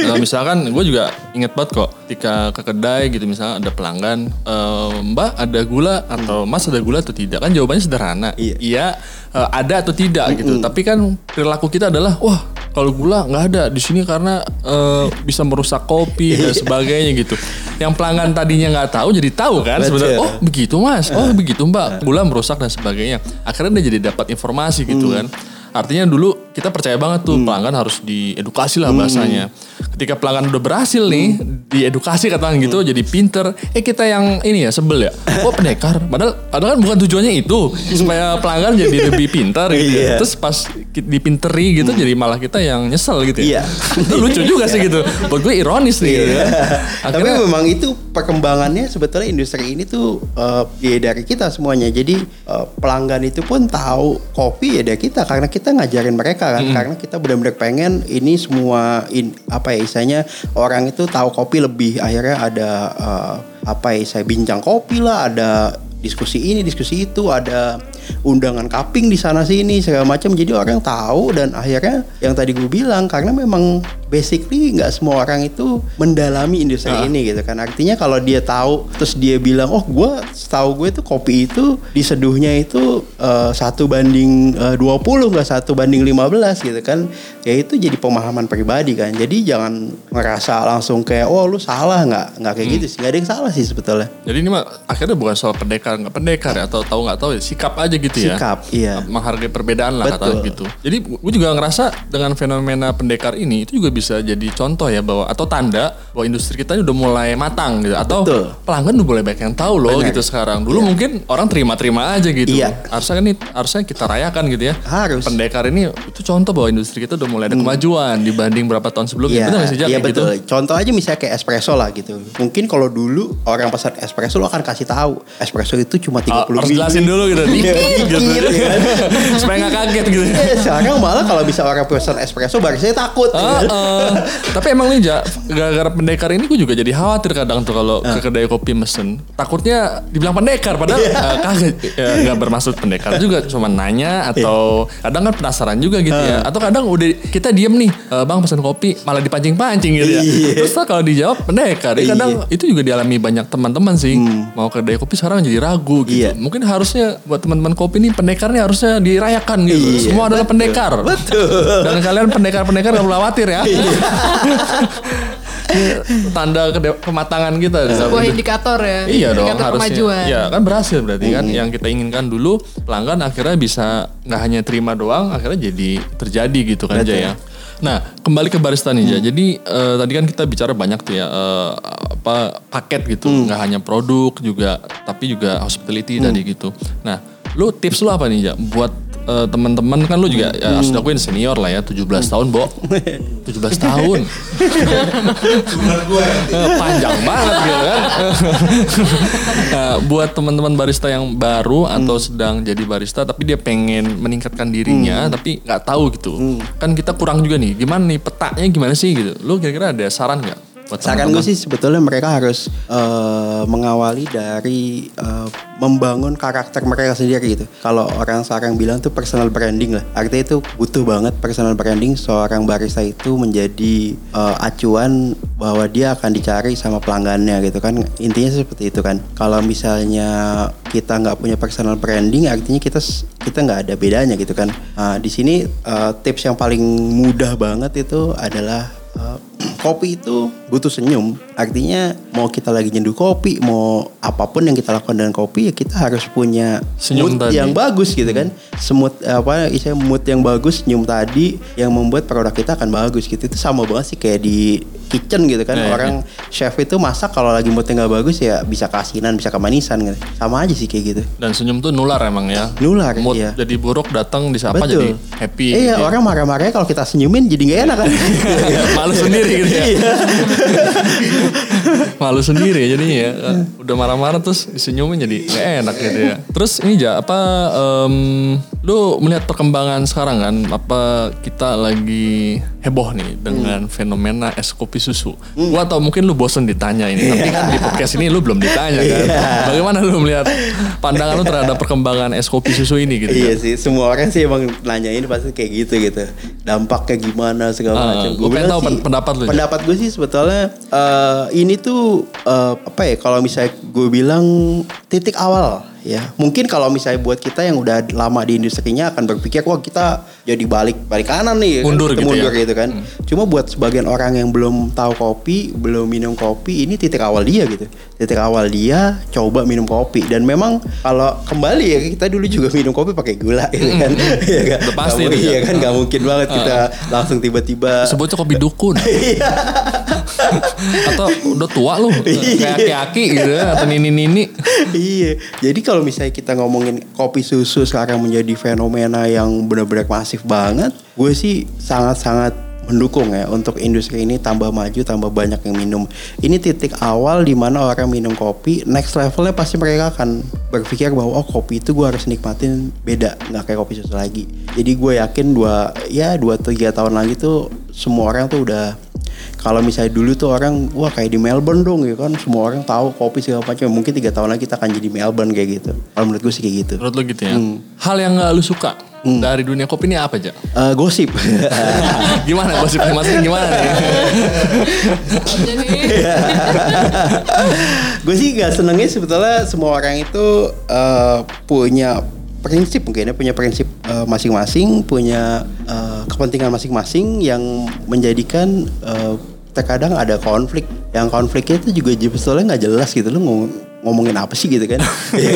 Nah, misalkan gue juga inget banget kok. Ketika ke kedai gitu misalnya ada pelanggan, eh, Mbak ada gula atau Mas ada gula atau tidak? Kan jawabannya sederhana. Iya. eh, ada atau tidak gitu. Tapi kan perilaku kita adalah, wah kalau gula nggak ada di sini karena eh, bisa merusak kopi dan sebagainya gitu. Yang pelanggan tadinya nggak tahu jadi tahu kan sebenarnya. Oh begitu mas, oh begitu mbak, gula merusak dan sebagainya. Akhirnya dia jadi dapat informasi gitu kan. Artinya dulu kita percaya banget tuh pelanggan harus diedukasi lah bahasanya. Ketika pelanggan udah berhasil nih diedukasi katakan gitu jadi pinter, eh kita yang ini ya sebel ya. Oh pendekar, padahal padahal kan bukan tujuannya itu supaya pelanggan jadi lebih pintar gitu. ya. Iya. Terus pas dipinteri gitu jadi malah kita yang nyesel gitu ya. Iya. itu lucu juga sih gitu. Buat gue ironis nih gitu ya. Tapi Akhirnya memang itu perkembangannya sebetulnya industri ini tuh eh, ya dari kita semuanya. Jadi eh, pelanggan itu pun tahu kopi ya dari kita karena kita ngajarin mereka kan. Karena kita benar-benar pengen ini semua in, apa ya istilahnya orang itu tahu kopi lebih. Akhirnya ada eh, apa ya saya bincang kopi lah, ada diskusi ini, diskusi itu, ada undangan kaping di sana sini segala macam. Jadi orang tahu dan akhirnya yang tadi gue bilang karena memang basically nggak semua orang itu mendalami industri Ah. ini gitu kan. Artinya kalau dia tahu terus dia bilang, "Oh, gue tahu gue itu kopi itu diseduhnya itu eh, satu banding eh, 20 nggak satu banding 15 gitu kan." Ya itu jadi pemahaman pribadi kan. Jadi jangan ngerasa langsung kayak, "Oh, lu salah nggak?" nggak kayak gitu sih. Nggak ada yang salah sih sebetulnya. Jadi ini mah akhirnya bukan soal pendekar nggak pendekar ya atau tahu nggak tahu ya sikap aja gitu ya. Sikap, iya. Menghargai perbedaan lah kata Betul. gitu. Jadi gue juga ngerasa dengan fenomena pendekar ini itu juga bisa jadi contoh ya bahwa atau tanda bahwa industri kita ini udah mulai matang gitu atau Betul. pelanggan udah mulai banyak yang tahu loh Benar. gitu sekarang. Dulu mungkin orang terima-terima aja gitu. Iya. Harusnya kan ini harusnya kita rayakan gitu ya. Harus. Pendekar ini itu contoh bahwa industri kita udah mulai ada kemajuan dibanding berapa tahun sebelumnya. Iya, Benar nggak sih Jack? iya Kayak gitu? betul. Contoh aja misalnya kayak espresso lah gitu. Mungkin kalau dulu orang pesan espresso lo akan kasih tahu espresso itu cuma 30 Ah, harus mili. jelasin dulu gitu. Iya, Dikit gitu. dikit, ya kan? Supaya nggak kaget gitu. Eh, sekarang malah kalau bisa orang pesan espresso barisnya takut. Ah, ah. tapi emang nih Ja, gara-gara pendekar ini gue juga jadi khawatir kadang tuh kalau Ah. ke kedai kopi mesen. Takutnya dibilang pendekar padahal Iya. eh, kaget. Ya, nggak bermaksud pendekar juga, cuma nanya atau kadang kan penasaran juga gitu Ah. ya. Atau kadang udah kita diem nih, "Eh, bang pesan kopi malah dipancing-pancing gitu ya. Iya. Terus kalau dijawab pendekar, ya kadang Iya. itu juga dialami banyak teman-teman sih. Mau ke kedai kopi sekarang jadi ragu gitu. Hmm. Iya. Mungkin harusnya buat teman-teman kopi nih pendekar nih harusnya dirayakan gitu. Iya, Semua adalah pendekar. Betul. Dan kalian pendekar-pendekar gak perlu khawatir ya. Iya. Ini Tanda kede- kematangan kita. Sebuah hidup. indikator ya. Iya dong indikator harusnya. kemajuan. Iya kan berhasil berarti kan yang kita inginkan dulu pelanggan akhirnya bisa nggak hanya terima doang akhirnya jadi terjadi gitu kan. Jaya. Nah kembali ke barista nih Jaya. Jadi eh, tadi kan kita bicara banyak tuh ya eh, apa paket gitu nggak hanya produk juga tapi juga hospitality tadi gitu. Nah lu tips lu apa nih Jaya buat eh, teman-teman kan lu juga ya, harus diakuin senior lah ya 17 tahun Bo 17 tahun Eh, panjang banget gitu kan. Nah, buat teman-teman barista yang baru atau sedang jadi barista tapi dia pengen meningkatkan dirinya tapi nggak tahu gitu. Kan kita kurang juga nih. Gimana nih petanya gimana sih gitu. Lu kira-kira ada saran nggak buat Saran gue sih sebetulnya mereka harus eh, mengawali dari eh, membangun karakter mereka sendiri gitu. Kalau orang sekarang bilang tuh personal branding lah. Artinya itu butuh banget personal branding seorang barista itu menjadi eh, acuan bahwa dia akan dicari sama pelanggannya gitu kan. Intinya seperti itu kan. Kalau misalnya kita nggak punya personal branding, artinya kita kita nggak ada bedanya gitu kan. Nah, di sini eh, tips yang paling mudah banget itu adalah Uh, kopi itu butuh senyum. Artinya mau kita lagi nyeduh kopi, mau apa pun yang kita lakukan dengan kopi ya kita harus punya Senyum mood tadi. yang bagus gitu kan. Semut apa istilahnya mood yang bagus, senyum tadi yang membuat produk kita akan bagus gitu. Itu sama banget sih kayak di kitchen gitu kan. Iya, iya. Orang chef itu masak kalau lagi moodnya nggak bagus ya bisa keasinan, bisa kemanisan gitu. Sama aja sih kayak gitu. Dan senyum tuh nular emang ya. Nular, Mood iya. jadi buruk datang disapa jadi happy. Iya, gitu orang marah-marahnya kalau kita senyumin jadi nggak enak kan. Malu sendiri gitu ya. Iya. Malu sendiri jadinya ya. Udah marah-marah terus disenyumin jadi gak enak gitu ya. Terus ini ja apa em, lu melihat perkembangan sekarang kan, apa kita lagi heboh nih dengan fenomena es kopi susu. Gua tau mungkin lu bosen ditanya ini, tapi kan di podcast ini lu belum ditanya kan. Bagaimana lu melihat pandangan lu terhadap perkembangan es kopi susu ini gitu? Iya kan? sih, semua orang sih emang nanyain pasti kayak gitu gitu. Dampaknya gimana segala Ah, macam. gua pengen tahu pen- pendapat Jack. Pendapat gue sih sebetulnya eh, ini tuh eh, apa ya? Kalau misalnya gue bilang titik awal ya. Mungkin kalau misalnya buat kita yang udah lama di industrinya akan berpikir wah kita jadi balik balik kanan nih, ya kan? Mundur gitu ya. mundur gitu kan. Cuma buat sebagian orang yang belum tahu kopi, belum minum kopi, ini titik awal dia gitu. Titik awal dia coba minum kopi dan memang kalau kembali ya kita dulu juga minum kopi pakai gula gitu kan. Iya kan? Udah pasti Nggak itu mu- Iya ya. kan nggak mungkin banget kita langsung tiba-tiba Sebutnya kopi dukun. atau udah tua lu, kayak aki-aki gitu ya, atau nini-nini. iya. Jadi kalau misalnya kita ngomongin kopi susu sekarang menjadi fenomena yang benar-benar masif banget, gue sih sangat-sangat mendukung ya untuk industri ini tambah maju, tambah banyak yang minum. Ini titik awal di mana orang minum kopi, next levelnya pasti mereka akan berpikir bahwa oh kopi itu gue harus nikmatin beda, nggak kayak kopi susu lagi. Jadi gue yakin dua ya dua tiga tahun lagi tuh semua orang tuh udah kalau misalnya dulu tuh orang wah kayak di Melbourne dong ya kan semua orang tahu kopi segala macam mungkin tiga tahun lagi kita akan jadi Melbourne kayak gitu kalau menurut gue sih kayak gitu Menurut lu gitu ya. Hmm. Hal yang gak lu suka dari dunia kopi ini apa aja? Eh, gosip gimana gosipnya maksudnya gimana nih? Gue sih gak senengnya sebetulnya semua orang itu eh, punya prinsip mungkin ya punya prinsip eh, masing-masing punya eh, kepentingan masing-masing yang menjadikan eh, terkadang ada konflik. Yang konfliknya itu juga sebetulnya nggak jelas gitu ngomong, ngomongin apa sih gitu kan?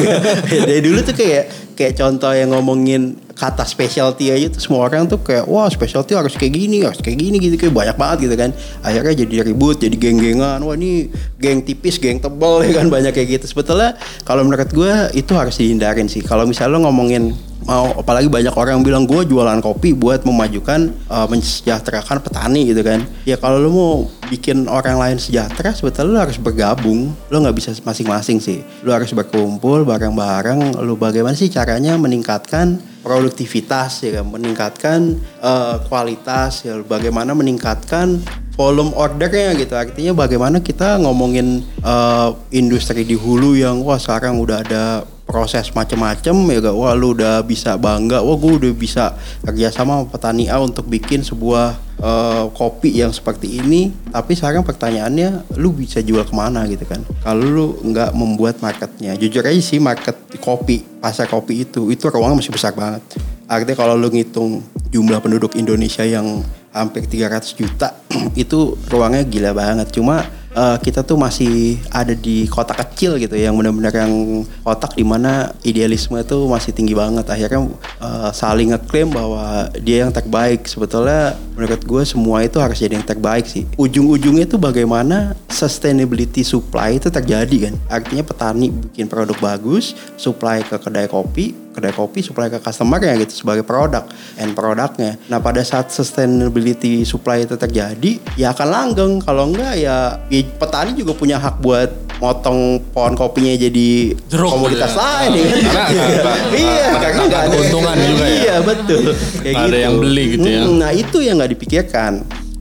Dari dulu tuh kayak kayak contoh yang ngomongin kata specialty aja tuh semua orang tuh kayak wah specialty harus kayak gini harus kayak gini gitu kayak banyak banget gitu kan. Akhirnya jadi ribut jadi geng-gengan. Wah ini geng tipis geng tebal ya kan banyak kayak gitu. Sebetulnya kalau menurut gue itu harus dihindarin sih. Kalau misalnya lo ngomongin mau apalagi banyak orang bilang gue jualan kopi buat memajukan uh, mensejahterakan petani gitu kan. Ya kalau lo mau bikin orang lain sejahtera sebetulnya lo harus bergabung. Lo nggak bisa masing-masing sih. Lo harus berkumpul bareng-bareng. Lo bagaimana sih caranya meningkatkan produktivitas ya kan? Meningkatkan uh, kualitas ya. Bagaimana meningkatkan volume ordernya gitu. Artinya bagaimana kita ngomongin uh, industri di hulu yang wah sekarang udah ada proses macem-macem ya gak? Wah lu udah bisa bangga. Wah gue udah bisa kerjasama sama petani A untuk bikin sebuah eh, kopi yang seperti ini. Tapi sekarang pertanyaannya lu bisa jual ke mana gitu kan? Kalau lu nggak membuat marketnya. Jujur aja sih market kopi pasar kopi itu itu ruangnya masih besar banget. Artinya kalau lu ngitung jumlah penduduk Indonesia yang hampir 300 juta itu ruangnya gila banget. Cuma eh, kita tuh masih ada di kota kecil gitu yang benar-benar yang kotak di mana idealisme itu masih tinggi banget. Akhirnya eh, saling ngeklaim bahwa dia yang terbaik. Sebetulnya menurut gue semua itu harus jadi yang terbaik sih. Ujung-ujungnya itu bagaimana sustainability supply itu terjadi kan? Artinya petani bikin produk bagus supply ke kedai kopi kedai kopi supply ke customer ya gitu sebagai produk and produknya. Nah pada saat sustainability supply itu terjadi ya akan langgeng kalau enggak ya, ya petani juga punya hak buat motong pohon kopinya jadi Jeruk komoditas gitu ya. lain ya kan? Karena- karena- iya karena ada keuntungan juga ya. Iya betul. Kayak ada yang beli gitu ya. Hmm, Nah itu yang nggak dipikirkan.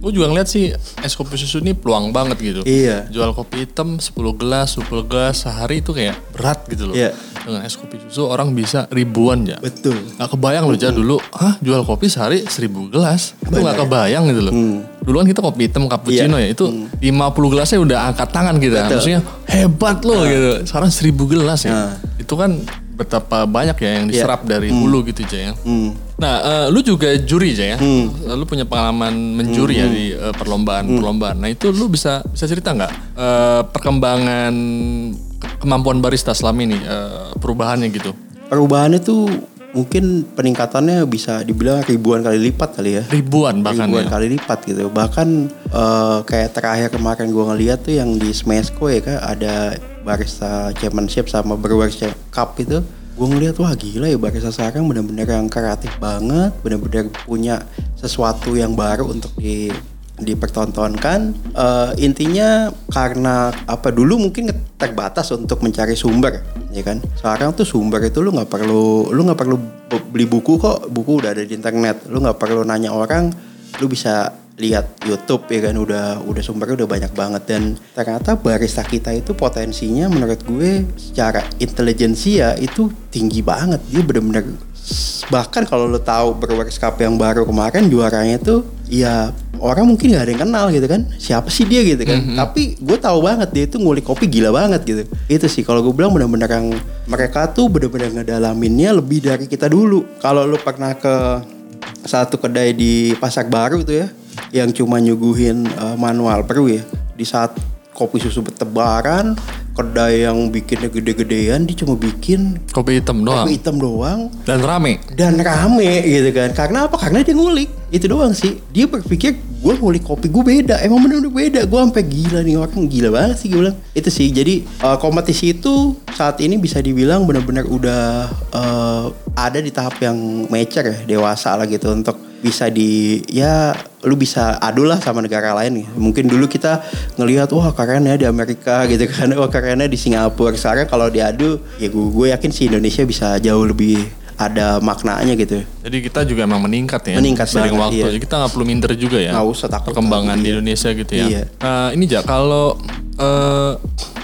Gue juga ngeliat sih es kopi susu ini peluang banget gitu. Iya. Jual kopi hitam 10 gelas, 10 gelas sehari itu kayak berat gitu loh. Iya. Dengan es kopi susu orang bisa ribuan ya. Betul. Gak kebayang loh, Ja, dulu, hah jual kopi sehari 1000 gelas? Itu gak kebayang gitu loh. Hmm. Dulu kan kita kopi hitam cappuccino ya, itu 50 gelasnya udah angkat tangan kita. Betul. Maksudnya hebat loh gitu. Sekarang 1000 gelas ya. Nah. Itu kan betapa banyak ya yang diserap dari hulu gitu Ja ya. Hmm. Nah, eh, lu juga juri aja ya. Lu punya pengalaman menjuri ya di eh, perlombaan-perlombaan. Nah, itu lu bisa bisa cerita nggak eh, perkembangan ke- kemampuan barista selama ini eh, perubahannya gitu? Perubahannya tuh mungkin peningkatannya bisa dibilang ribuan kali lipat kali ya. Ribuan bahkan ribuan ya. kali lipat gitu bahkan eh, kayak terakhir kemarin gua ngeliat tuh yang di Smesco ya kan ada barista championship sama brewers cup itu gue ngeliat wah gila ya barista sekarang bener-bener yang kreatif banget bener-bener punya sesuatu yang baru untuk di dipertontonkan. Eh, intinya karena apa dulu mungkin terbatas untuk mencari sumber ya kan? Sekarang tuh sumber itu lu nggak perlu lu nggak perlu be- beli buku kok buku udah ada di internet. Lu nggak perlu nanya orang lu bisa lihat YouTube ya kan? Udah udah sumbernya udah banyak banget. Dan ternyata barista kita itu potensinya menurut gue secara intelijensia itu tinggi banget. Dia bener-bener bahkan kalau lo tahu Brewers Cup yang baru kemarin juaranya tuh ya orang mungkin nggak ada yang kenal gitu kan? Siapa sih dia gitu kan? Tapi gue tahu banget dia itu ngulik kopi gila banget gitu. Itu sih kalau gue bilang benar-benar yang mereka tuh benar-benar ngedalaminnya lebih dari kita dulu. Kalau lo pernah ke satu kedai di Pasar Baru tuh ya yang cuma nyuguhin eh, manual brew ya. Di saat kopi susu bertebaran kedai yang bikinnya gede-gedean dia cuma bikin Kopi hitam doang. kopi hitam doang. Dan rame. dan rame gitu kan. Karena apa? Karena dia ngulik. Itu doang sih. Dia berpikir gue ngulik kopi gue beda. Emang bener-bener beda. Gue sampai gila nih orang. Gila banget sih gue bilang. Itu sih. Jadi eh, kompetisi itu saat ini bisa dibilang benar-benar udah eh, ada di tahap yang mature ya dewasa lah gitu untuk bisa di ya lu bisa adu lah sama negara lain nih. mungkin dulu kita ngelihat wah keren ya di Amerika gitu kan wah kerennya di Singapura sekarang kalau diadu ya gue, gue yakin sih Indonesia bisa jauh lebih ada maknanya gitu Jadi kita juga emang meningkat ya. Meningkat sering banget, waktu. iya. Jadi kita nggak perlu minder juga ya. Nggak usah takut, Perkembangan takut, di iya. Indonesia gitu ya. Iya. Nah ini ja kalau eh,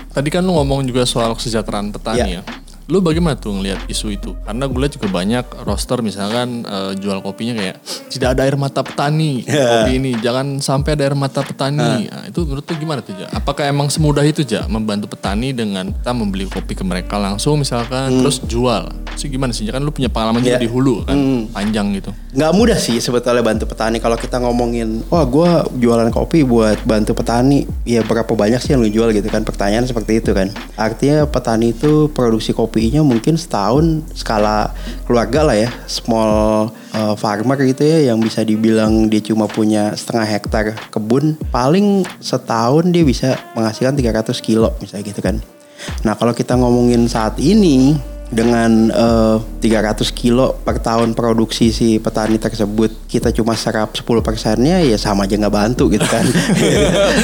tadi kan lu ngomong juga soal kesejahteraan petani Iya. ya. Lu bagaimana tuh ngelihat isu itu? Karena gue lihat juga banyak roster misalkan eh, jual kopinya kayak tidak ada air mata petani Iya. kopi ini, jangan sampai ada air mata petani. Nah, itu menurut lu gimana tuh ja? Apakah emang semudah itu ja membantu petani dengan kita membeli kopi ke mereka langsung misalkan terus jual? Sih gimana sih? Kan lu punya pengalaman juga Hmm. Iya. di hulu kan, panjang gitu. nggak mudah sih sebetulnya bantu petani kalau kita ngomongin wah gue jualan kopi buat bantu petani ya berapa banyak sih yang lu jual gitu kan pertanyaan seperti itu kan artinya petani itu produksi kopinya mungkin setahun skala keluarga lah ya small uh, farmer gitu ya yang bisa dibilang dia cuma punya setengah hektar kebun paling setahun dia bisa menghasilkan 300 kilo misalnya gitu kan. Nah kalau kita ngomongin saat ini dengan eh, 300 kilo per tahun produksi si petani tersebut kita cuma serap 10 persennya ya sama aja nggak bantu gitu kan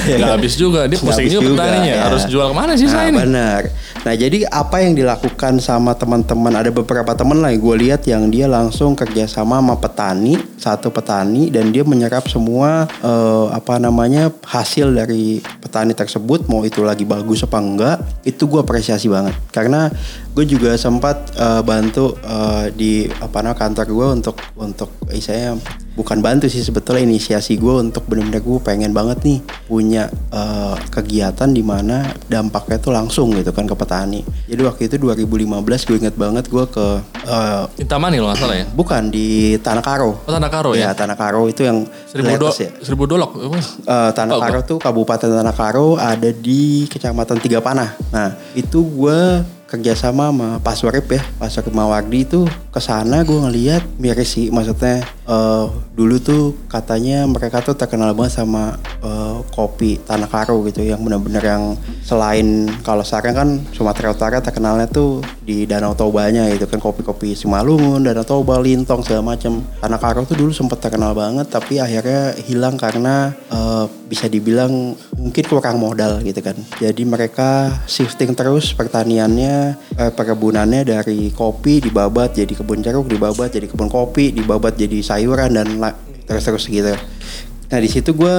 Ya Nggak habis juga, dia pusing juga petaninya. ya. Harus jual ke mana sih saya ini? benar nah jadi apa yang dilakukan sama teman-teman ada beberapa teman lah yang gue lihat yang dia langsung kerjasama sama petani satu petani dan dia menyerap semua eh, apa namanya hasil dari petani tersebut mau itu lagi bagus apa enggak itu gue apresiasi banget karena gue juga sempat eh, bantu eh, di apa namanya kantor gue untuk untuk saya bukan bantu sih sebetulnya inisiasi gue untuk benar-benar gue pengen banget nih punya eh, kegiatan di mana dampaknya tuh langsung gitu kan ke petani. Jadi waktu itu 2015 gue inget banget gue ke eh, Intamani kalau nggak salah ya. bukan di Tanah Karo. Oh Tanah Karo ya. Ya Tanah Karo itu yang Seribu, do, ya. seribu dolok. Eh, Tanah Oh, Karo tuh Kabupaten Tanah Karo ada di Kecamatan Tiga Panah. Nah itu gue kerjasama sama Pak Surip ya, Pak Surip Mawardi itu ke sana gue ngeliat miris sih, maksudnya eh, dulu tuh katanya mereka tuh terkenal banget sama eh, kopi Tanah Karo gitu, yang benar-benar yang selain kalau sekarang kan Sumatera Utara terkenalnya tuh di Danau Tobanya gitu kan kopi-kopi Simalungun, Danau Toba, Lintong segala macam. Tanah Karo tuh dulu sempat terkenal banget, tapi akhirnya hilang karena eh, bisa dibilang mungkin kurang modal gitu kan. Jadi mereka shifting terus pertaniannya, eh, perkebunannya dari kopi dibabat jadi kebun jeruk, dibabat jadi kebun kopi, dibabat jadi sayuran dan terus-terus gitu. Nah di situ gue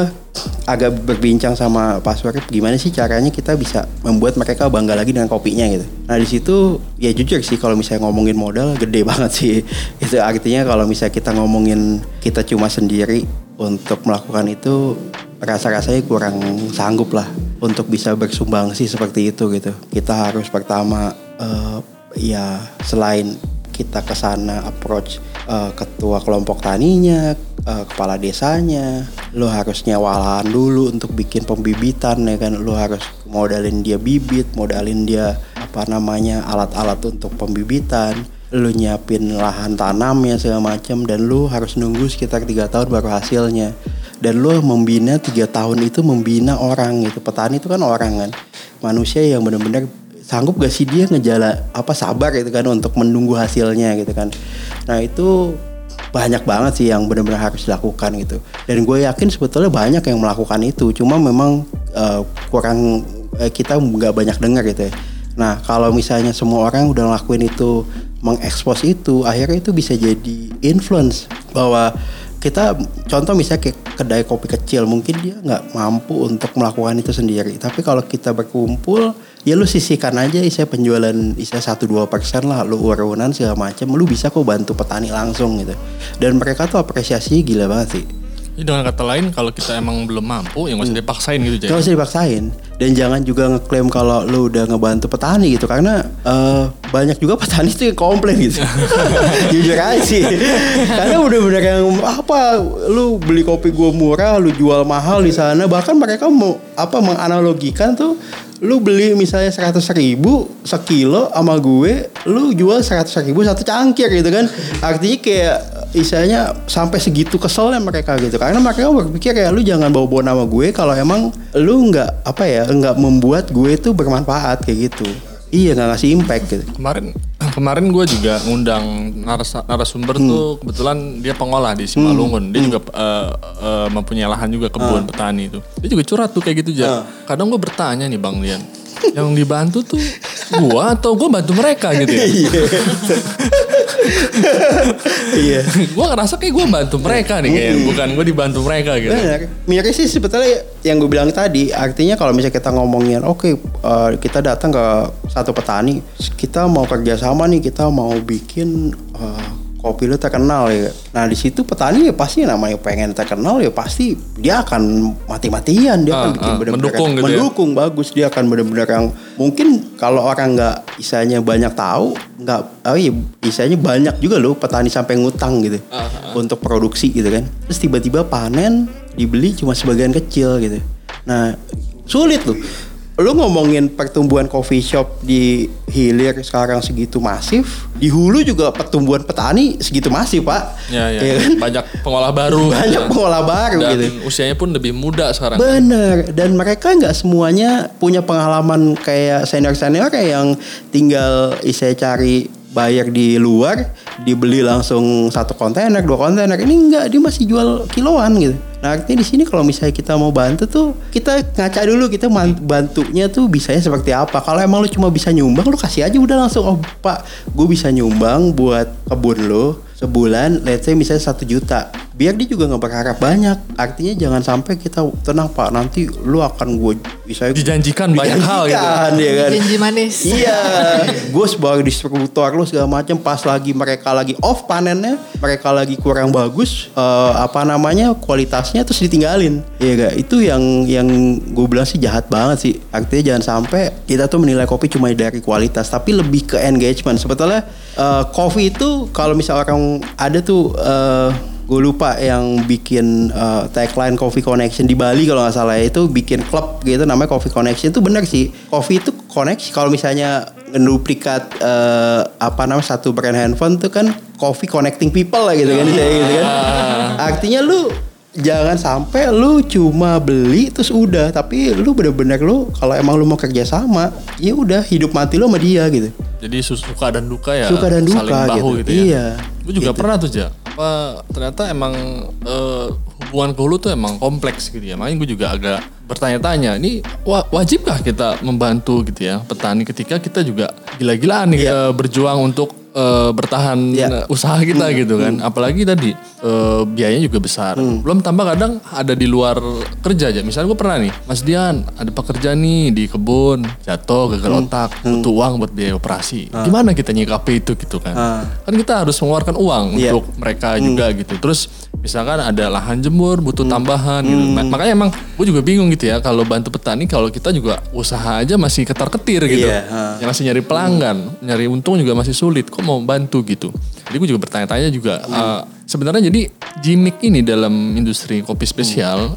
agak berbincang sama Pak Surip gimana sih caranya kita bisa membuat mereka bangga lagi dengan kopinya gitu. Nah di situ ya jujur sih kalau misalnya ngomongin modal gede banget sih. Itu artinya kalau misalnya kita ngomongin kita cuma sendiri untuk melakukan itu rasa-rasanya kurang sanggup lah untuk bisa bersumbang sih seperti itu gitu. Kita harus pertama eh, ya selain kita ke sana approach eh, ketua kelompok taninya, eh, kepala desanya, lo harus nyewa lahan dulu untuk bikin pembibitan ya kan, lo harus modalin dia bibit, modalin dia apa namanya alat-alat untuk pembibitan, lo nyiapin lahan tanamnya segala macam dan lo harus nunggu sekitar tiga tahun baru hasilnya. Dan lo membina tiga tahun itu membina orang gitu, petani itu kan orang kan, manusia yang benar-benar sanggup gak sih dia ngejala apa sabar gitu kan untuk menunggu hasilnya gitu kan? Nah itu banyak banget sih yang benar-benar harus dilakukan gitu. Dan gue yakin sebetulnya banyak yang melakukan itu. Cuma memang uh, kurang uh, kita nggak banyak dengar gitu ya. Nah kalau misalnya semua orang udah ngelakuin itu mengekspos itu akhirnya itu bisa jadi influence bahwa kita contoh misalnya kayak kedai kopi kecil mungkin dia nggak mampu untuk melakukan itu sendiri. Tapi kalau kita berkumpul ya lu sisihkan aja isa penjualan isa satu dua persen lah lu urunan segala macam lu bisa kok bantu petani langsung gitu. Dan mereka tuh apresiasi gila banget sih Jadi dengan kata lain kalau kita emang belum mampu ya nggak usah dipaksain gitu Gak Jay. usah dipaksain. Dan jangan juga ngeklaim kalau lu udah ngebantu petani gitu. Karena eh, banyak juga petani tuh yang komplain gitu. Jujur aja sih. Karena udah bener yang apa lu beli kopi gua murah lu jual mahal di sana. Bahkan mereka mau apa menganalogikan tuh lu beli misalnya seratus ribu sekilo sama gue lu jual seratus ribu satu cangkir gitu kan. Artinya kayak istilahnya sampai segitu keselnya mereka gitu. Karena mereka berpikir ya lu jangan bawa-bawa nama gue kalau emang lu nggak apa ya nggak membuat gue itu bermanfaat kayak gitu. Iya nggak ngasih impact gitu. Kemarin kemarin gue juga ngundang naras- narasumber Hmm. tuh kebetulan dia pengolah di Simalungun. Dia juga eh, eh, mempunyai lahan juga kebun Ah. petani itu. Dia juga curhat tuh kayak gitu aja. Kadang gue bertanya nih Bang Lian, yang dibantu tuh gua atau gue bantu mereka gitu ya. iya gue ngerasa kayak gue bantu mereka nih kayak bukan gue dibantu mereka gitu. Benar. Mirip sih sebetulnya yang gue bilang tadi, artinya kalau misalnya kita ngomongin, oke eh, kita datang ke satu petani, kita mau kerjasama nih, kita mau bikin eh, kopi lu terkenal ya. Nah di situ petani ya pasti namanya pengen terkenal ya pasti dia akan mati-matian, dia akan Ah, bikin ah, benar-benar mendukung gitu ya. mendukung bagus, dia akan benar-benar yang mungkin kalau orang nggak isanya banyak tahu, nggak, oh iya isanya banyak juga loh petani sampai ngutang gitu Ah, untuk produksi gitu kan. Terus tiba-tiba panen dibeli cuma sebagian kecil gitu. Nah sulit loh. Lu ngomongin pertumbuhan coffee shop di hilir sekarang segitu masif, di hulu juga pertumbuhan petani segitu masif pak. Ya, ya. Iya kan? Banyak pengolah baru. Banyak gitu. pengolah baru Dan gitu. usianya pun lebih muda sekarang. Bener dan mereka nggak semuanya punya pengalaman kayak senior senior kayak yang tinggal saya cari bayar di luar dibeli langsung satu kontainer dua kontainer. Ini enggak dia masih jual kiloan gitu. Nah artinya di sini kalau misalnya kita mau bantu tuh kita ngaca dulu kita bantunya tuh bisanya seperti apa. Kalau emang lu cuma bisa nyumbang lu kasih aja udah langsung oh pak gue bisa nyumbang buat kebun lo sebulan let's say misalnya satu juta biar dia juga nggak berharap banyak artinya jangan sampai kita tenang pak nanti lu akan gue bisa Dijanjikan banyak hal gitu. Ya kan Janji manis. Iya, gue sebagai distributor lu segala macam pas lagi mereka lagi off panennya, mereka lagi kurang bagus, eh, apa namanya kualitasnya terus ditinggalin, iya gak? Itu yang yang gue bilang sih jahat banget sih. Artinya jangan sampai kita tuh menilai kopi cuma dari kualitas, tapi lebih ke engagement. Sebetulnya eh, kopi itu kalau misal orang ada tuh eh, gue lupa yang bikin uh, tagline Coffee Connection di Bali kalau nggak salah ya, itu bikin klub gitu namanya Coffee Connection. Itu benar sih. Coffee itu connect kalau misalnya ngeduplikat uh, apa namanya satu brand handphone tuh kan coffee connecting people lah gitu kan kayak gitu kan. Artinya lu jangan sampai lu cuma beli terus udah tapi lu bener-bener lu kalau emang lu mau kerja sama ya udah hidup mati lu sama dia gitu Jadi su- suka dan duka ya Suka dan duka saling bahu gitu. gitu, ya. Iya. Gue juga Gitu. pernah tuh ja. Apa ternyata emang eh, hubungan ke hulu tuh emang kompleks gitu ya. Makanya gue juga agak bertanya-tanya, ini wa- wajibkah kita membantu gitu ya petani ketika kita juga gila-gilaan nih eh, berjuang untuk eh, bertahan Iya. eh, usaha kita gitu kan. Apalagi tadi eh, biayanya juga besar. Hmm. Belum tambah kadang ada di luar kerja aja. Misalnya gue pernah nih, Mas Dian ada pekerja nih di kebun jatuh gagal Hmm. otak, butuh uang buat biaya operasi. Gimana kita nyikapi itu gitu kan? Ah. Kan kita harus mengeluarkan uang Iya. untuk mereka juga gitu. Terus misalkan ada lahan jemur butuh tambahan gitu. Ma- Makanya emang gue juga bingung gitu ya kalau bantu petani kalau kita juga usaha aja masih ketar-ketir gitu. Iya, ah. Yang masih nyari pelanggan, nyari untung juga masih sulit. Kok mau bantu gitu? Jadi gue juga bertanya-tanya juga eh, sebenarnya jadi gimmick ini dalam industri kopi spesial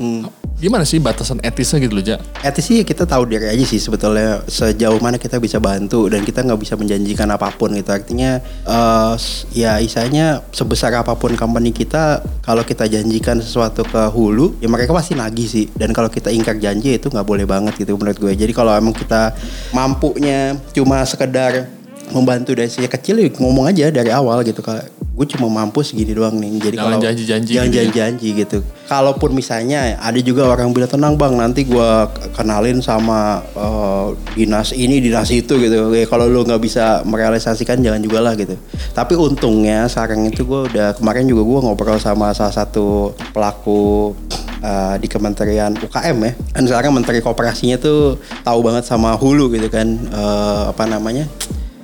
gimana sih batasan etisnya gitu loh, Ja? etis sih kita tahu diri aja sih sebetulnya sejauh mana kita bisa bantu dan kita nggak bisa menjanjikan apa pun gitu. Artinya eh, s- ya isanya sebesar apa pun company kita kalau kita janjikan sesuatu ke hulu ya mereka pasti nagih sih. Dan kalau kita ingkar janji itu nggak boleh banget gitu menurut gue. Jadi kalau emang kita mampunya cuma sekedar membantu dari sisi kecil ya ngomong aja dari awal gitu kalau gue cuma mampu segini doang nih. Jadi Jangan kalau janji-janji jangan gitu ya. janji-janji gitu. Kalaupun misalnya ada juga orang bilang tenang bang, nanti gue kenalin sama eh, dinas ini dinas itu gitu. Ya, kalau lu nggak bisa merealisasikan jangan juga lah gitu. Tapi untungnya sekarang itu gue udah kemarin juga gue ngobrol sama salah satu pelaku uh, di Kementerian UKM ya. Dan sekarang Menteri Kooperasinya tuh tahu banget sama hulu gitu kan Eh, apa namanya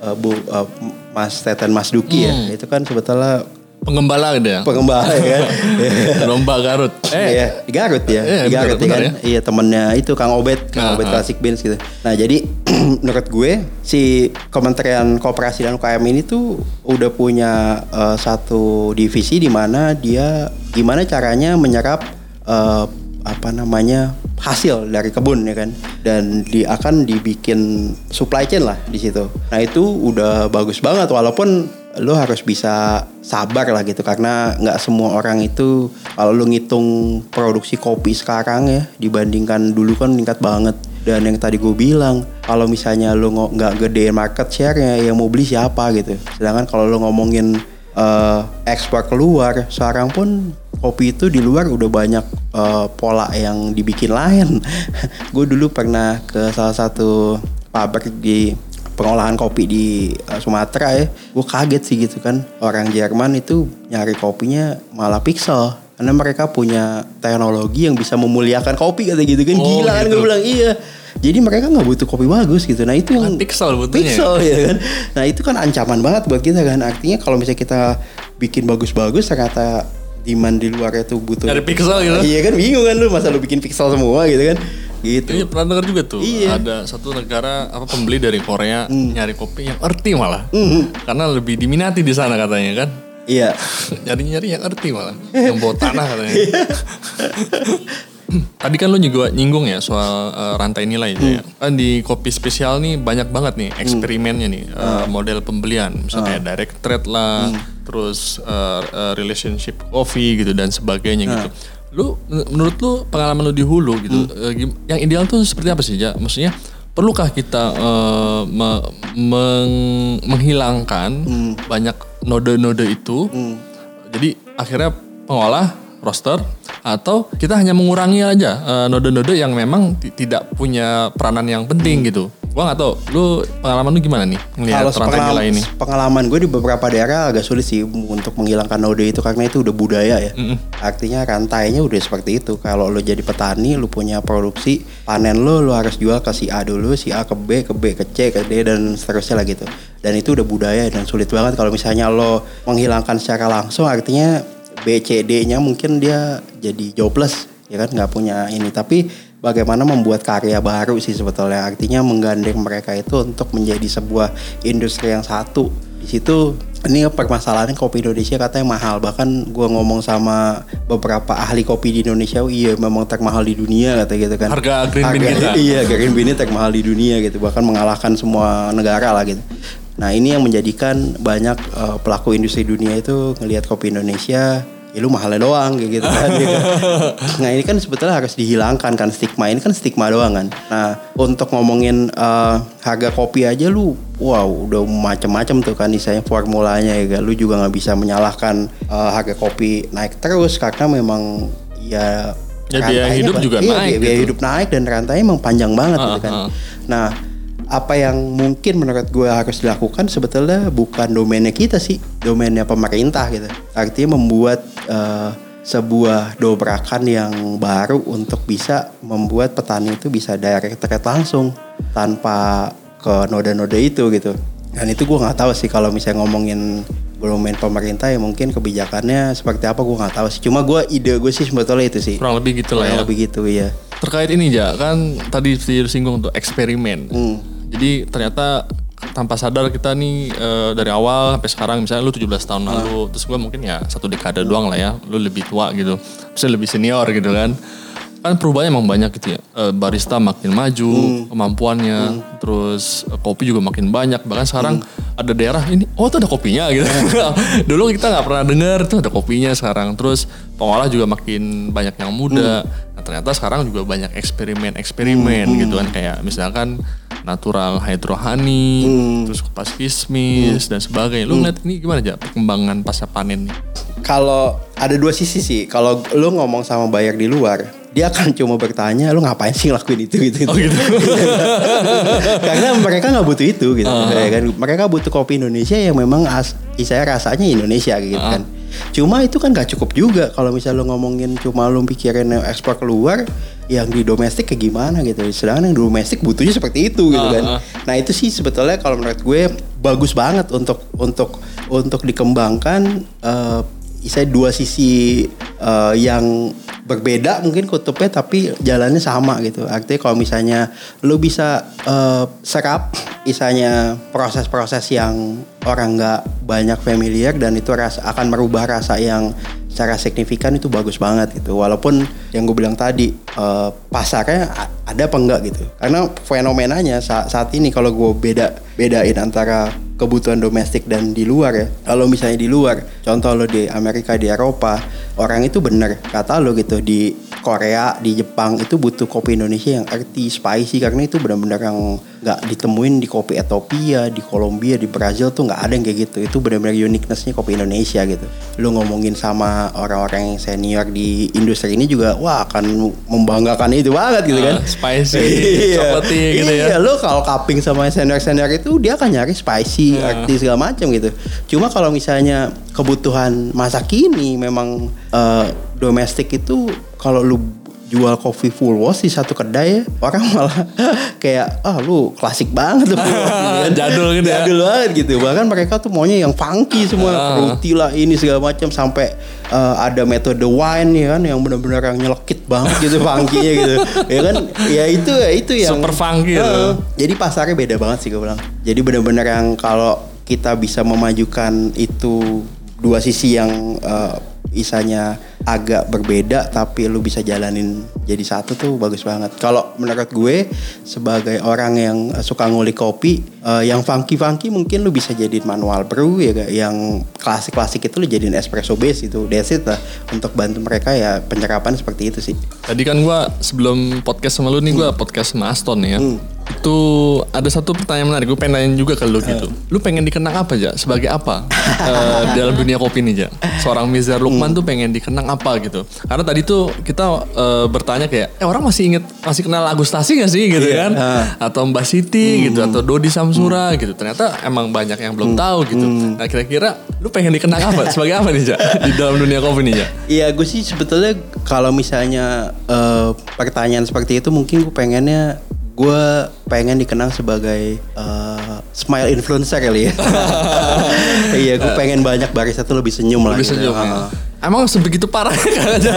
Eh, Bu eh, Mas Teten Mas Duki ya. Itu kan sebetulnya Pengembala gitu ya. pengembala ya kan. Lomba Garut. Eh, Iya, Garut ya. Di Garut ya kan. benar Iya, temennya itu Kang Obet, Kang Ah, Obet ah. Classic Beans gitu. Nah, jadi menurut gue si Kementerian Koperasi dan UKM ini tuh udah punya eh, satu divisi di mana dia gimana caranya menyerap eh, apa namanya hasil dari kebun ya kan? Dan di akan dibikin supply chain lah di situ. Nah itu udah bagus banget walaupun lo harus bisa sabar lah gitu karena nggak semua orang itu kalau lo ngitung produksi kopi sekarang ya dibandingkan dulu kan meningkat banget. Dan yang tadi gue bilang kalau misalnya lo nggak gedein market share-nya yang mau beli siapa gitu. Sedangkan kalau lo ngomongin eh, ekspor keluar sekarang pun kopi itu di luar udah banyak eh, pola yang dibikin lain. Gue dulu pernah ke salah satu pabrik di pengolahan kopi di uh, Sumatera ya. Gue kaget sih gitu kan orang Jerman itu nyari kopinya malah pixel. Karena mereka punya teknologi yang bisa memuliakan kopi kata gitu kan. Oh, gila kan gitu. gue bilang iya. Jadi mereka nggak butuh kopi bagus gitu. Nah itu yang pixel butuhnya. pixel ya kan? Nah itu kan ancaman banget buat kita kan. Artinya kalau misalnya kita bikin bagus-bagus ternyata demand di luar itu butuh Nyari pixel gitu. iya kan bingung kan lu masa lu bikin pixel semua gitu kan gitu Iya pernah dengar juga tuh Iya. ada satu negara apa pembeli dari Korea nyari kopi yang earthy malah Hmm. karena lebih diminati di sana katanya kan iya nyari nyari yang earthy malah yang bau tanah katanya Iya. tadi kan lu juga nyinggung ya soal eh, rantai nilai ya Hmm. kan di kopi spesial nih banyak banget nih eksperimennya nih eh, Ah. model pembelian misalnya kayak direct trade lah Hmm. terus eh, relationship coffee gitu dan sebagainya Ah. gitu lu men- menurut lu pengalaman lu di hulu gitu Hmm. gim- yang ideal tuh seperti apa sih ya maksudnya perlukah kita eh, me- meng- menghilangkan Hmm. banyak node-node itu jadi akhirnya pengolah roster atau kita hanya mengurangi aja eh, node-node yang memang ti- tidak punya peranan yang penting gitu. Gua nggak tahu, lu pengalaman lu gimana nih rantai pengalaman, nilai ini? pengalaman gue di beberapa daerah agak sulit sih untuk menghilangkan node itu karena itu udah budaya ya. Artinya rantainya udah seperti itu. Kalau lo jadi petani, lo punya produksi, panen lo lo harus jual ke si A dulu, si A ke B, ke B ke C, ke D dan seterusnya lah gitu. Dan itu udah budaya dan sulit banget kalau misalnya lo menghilangkan secara langsung artinya B, C, D-nya mungkin dia jadi jobless ya kan? Nggak punya ini. Tapi bagaimana membuat karya baru sih sebetulnya? Artinya menggandeng mereka itu untuk menjadi sebuah industri yang satu. Di situ ini permasalahannya kopi Indonesia katanya mahal. Bahkan gua ngomong sama beberapa ahli kopi di Indonesia iya memang termahal di dunia kata gitu kan. Harga green bean kita. iya green bean ini termahal di dunia gitu. Bahkan mengalahkan semua negara lah gitu. Nah ini yang menjadikan banyak eh, pelaku industri dunia itu ngelihat kopi Indonesia ya lu mahalnya doang kayak gitu kan, ya kan. nah ini kan sebetulnya harus dihilangkan kan stigma ini kan stigma doang kan nah untuk ngomongin eh, harga kopi aja lu wow udah macam-macam tuh kan misalnya formulanya ya kan lu juga nggak bisa menyalahkan eh, harga kopi naik terus karena memang ya Ya, biaya hidup juga iya, naik biaya, biaya gitu. hidup naik dan rantainya emang panjang banget Ah, gitu kan. ah. Nah, apa yang mungkin menurut gue harus dilakukan sebetulnya bukan domainnya kita sih, domainnya pemerintah gitu. Artinya membuat eh, sebuah dobrakan yang baru untuk bisa membuat petani itu bisa direct trade langsung tanpa ke noda-noda itu gitu. Dan itu gue nggak tahu sih kalau misalnya ngomongin domain pemerintah ya mungkin kebijakannya seperti apa gue nggak tahu sih. Cuma gue ide gue sih sebetulnya itu sih. Kurang lebih gitu lah Kurang ya. lebih gitu ya. Terkait ini ya kan tadi disinggung tuh eksperimen. Hmm. Jadi ternyata tanpa sadar kita nih eh, dari awal sampai sekarang misalnya lu 17 tahun Ah. lalu terus gue mungkin ya satu dekade doang lah ya lu lebih tua gitu misalnya lebih senior gitu kan. Kan perubahannya emang banyak gitu ya. Eh, barista makin maju Hmm. kemampuannya terus eh, kopi juga makin banyak. Bahkan sekarang Hmm. ada daerah ini oh tuh ada kopinya gitu. Dulu kita nggak pernah dengar tuh ada kopinya sekarang. Terus pengolah juga makin banyak yang muda. Hmm. nah ternyata sekarang juga banyak eksperimen eksperimen gitu kan. Kayak misalkan natural hydro honey, terus kupas kismis dan sebagainya. Lu ngeliat ini gimana aja perkembangan pasca panen? Kalau ada dua sisi sih. Kalau lu ngomong sama buyer di luar, dia akan cuma bertanya, lu ngapain sih ngelakuin itu gitu. Oh gitu. Karena mereka nggak butuh itu gitu. ya kan. Mereka butuh kopi Indonesia yang memang as, saya rasanya Indonesia gitu kan. Cuma itu kan gak cukup juga kalau misalnya lu ngomongin cuma lu pikirin ekspor keluar yang di domestik kayak gimana gitu. Sedangkan yang di domestik butuhnya seperti itu gitu kan. Nah, itu sih sebetulnya kalau menurut gue bagus banget untuk untuk untuk dikembangkan eh saya dua sisi eh, yang berbeda mungkin kutubnya tapi jalannya sama gitu. Artinya kalau misalnya lu bisa eh, serap misalnya proses-proses yang orang nggak banyak familiar dan itu rasa akan merubah rasa yang secara signifikan itu bagus banget gitu. Walaupun yang gue bilang tadi eh, pasarnya ada apa enggak gitu. Karena fenomenanya saat, saat ini kalau gue beda bedain antara kebutuhan domestik dan di luar ya. Kalau misalnya di luar, contoh lo di Amerika, di Eropa, orang itu bener kata lo gitu di Korea, di Jepang itu butuh kopi Indonesia yang earthy, spicy karena itu benar-benar yang nggak ditemuin di kopi Ethiopia, di Kolombia, di Brazil tuh nggak ada yang kayak gitu. Itu benar-benar uniquenessnya kopi Indonesia gitu. Lo ngomongin sama orang-orang yang senior di industri ini juga, wah akan membanggakan itu banget gitu kan. Ah, spicy, chocolatey gitu ya. Iya, lo kalau cupping sama senior-senior itu dia akan nyari spicy, Iya. artis segala macam gitu. Cuma kalau misalnya kebutuhan masa kini memang eh, domestik itu kalau lu jual kopi full wash di satu kedai ya, orang malah kayak ah lu klasik banget lu full wash," gitu kan. Jadul gitu ya. Jadul banget gitu. Bahkan mereka tuh maunya yang funky semua, Ah. fruity lah ini segala macam sampai eh, ada metode wine ya kan yang benar-benar yang nyelekit banget gitu funky-nya gitu. Ya kan? Ya itu ya itu yang Super funky. Heeh. Jadi pasarnya beda banget sih gue bilang. Jadi benar-benar yang kalau kita bisa memajukan itu dua sisi yang eh, isanya agak berbeda tapi lu bisa jalanin jadi satu tuh bagus banget. Kalau menurut gue sebagai orang yang suka ngulik kopi eh, yang funky-funky mungkin lu bisa jadiin manual brew ya kayak yang klasik-klasik itu lu jadiin espresso base itu. That's it lah untuk bantu mereka ya penyerapan seperti itu sih. Tadi kan gua sebelum podcast sama lu nih gua podcast sama Aston ya. Itu ada satu pertanyaan menarik, gue pengen nanya juga ke lu gitu. Lu pengen dikenang apa aja? Sebagai apa? Eh, dalam dunia kopi nih, Ja? Seorang Mizar Lukman tuh pengen dikenang apa gitu. Karena tadi tuh kita eh, bertanya kayak, eh orang masih inget, masih kenal Agustasi gak sih gitu kan? Atau Mbak Siti gitu, atau Dodi Samsura gitu. Ternyata emang banyak yang belum tahu gitu. Nah kira-kira lu pengen dikenang apa? Sebagai apa nih, Ja? Di dalam dunia kopi nih? Iya gue sih sebetulnya kalau misalnya eh, pertanyaan seperti itu mungkin gue pengennya gue pengen dikenang sebagai eh, smile influencer kali ya. iya gue pengen banyak barista tuh lebih senyum lah. Lebih gitu. senyum ya. Ah. Emang sebegitu parah kan aja.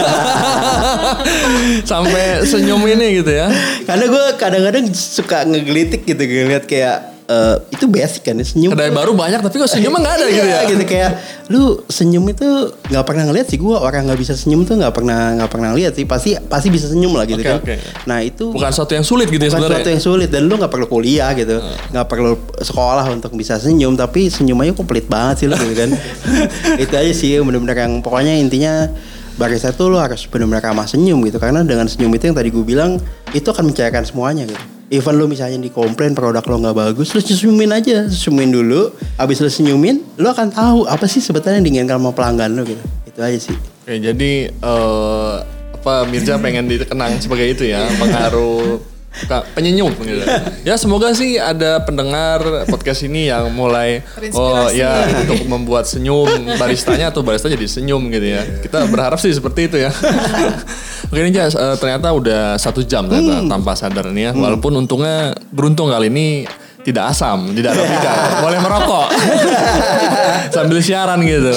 Sampai senyum ini gitu ya. Karena gue kadang-kadang suka ngegelitik gitu ngeliat kayak eh, itu basic kan ya, senyum. Kedai baru banyak tapi kok senyumnya nggak ada gitu ya. Iya, gitu kayak lu senyum itu nggak pernah ngeliat sih gue orang nggak bisa senyum tuh nggak pernah nggak pernah lihat sih pasti pasti bisa senyum lah gitu Oke, kan. oke. Nah itu Bukan sesuatu yang sulit gitu ya bukan sebenarnya. sesuatu yang sulit dan lu nggak perlu kuliah gitu nggak perlu sekolah untuk bisa senyum tapi senyumannya komplit banget sih lu gitu kan itu aja sih bener-bener yang pokoknya intinya barista tuh lu harus bener-bener ramah senyum gitu karena dengan senyum itu yang tadi gue bilang itu akan mencairkan semuanya gitu Even lu misalnya dikomplain produk lo nggak bagus, lu senyumin aja, senyumin dulu. Abis lu senyumin, lu akan tahu apa sih sebetulnya yang diinginkan sama pelanggan lu gitu. Itu aja sih. Oke, jadi eh, apa Mirza pengen dikenang sebagai itu ya, pengaruh penyenyum gitu. Ya semoga sih ada pendengar podcast ini yang mulai oh ya untuk membuat senyum baristanya atau barista jadi senyum gitu ya. Kita berharap sih seperti itu ya. Oke ini Jas, eh, ternyata udah satu jam ternyata tanpa sadar nih ya. Walaupun untungnya beruntung kali ini tidak asam, tidak arabica, boleh merokok sambil siaran gitu.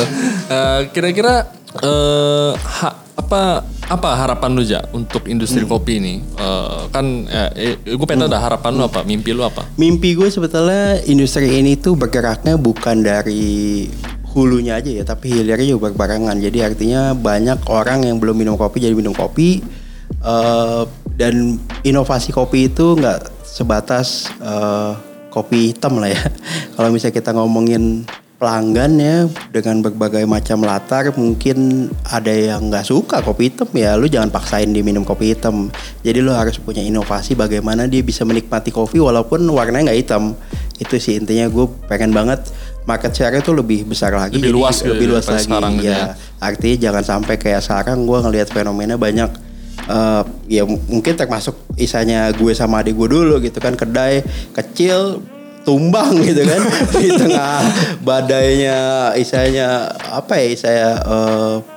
Eh, Kira-kira eh, ha- apa apa harapan lu ja untuk industri kopi ini? Eh, kan eh, gue pengen tahu dah harapan lu apa, mimpi lu apa? Mimpi gue sebetulnya industri ini tuh bergeraknya bukan dari hulunya aja ya, tapi hilirnya juga berbarengan. Jadi artinya banyak orang yang belum minum kopi jadi minum kopi. Eh, dan inovasi kopi itu nggak sebatas eh, kopi hitam lah ya. Kalau misalnya kita ngomongin pelanggan ya dengan berbagai macam latar mungkin ada yang nggak suka kopi hitam ya lu jangan paksain dia minum kopi hitam jadi lu harus punya inovasi bagaimana dia bisa menikmati kopi walaupun warnanya nggak hitam itu sih intinya gue pengen banget market share itu lebih besar lagi Lebih jadi luas gitu lebih ya, luas lagi. sekarang ya ya. artinya jangan sampai kayak sekarang gue ngelihat fenomena banyak eh, ya mungkin termasuk isanya gue sama adik gue dulu gitu kan kedai kecil tumbang gitu kan. Di tengah badainya isanya apa ya saya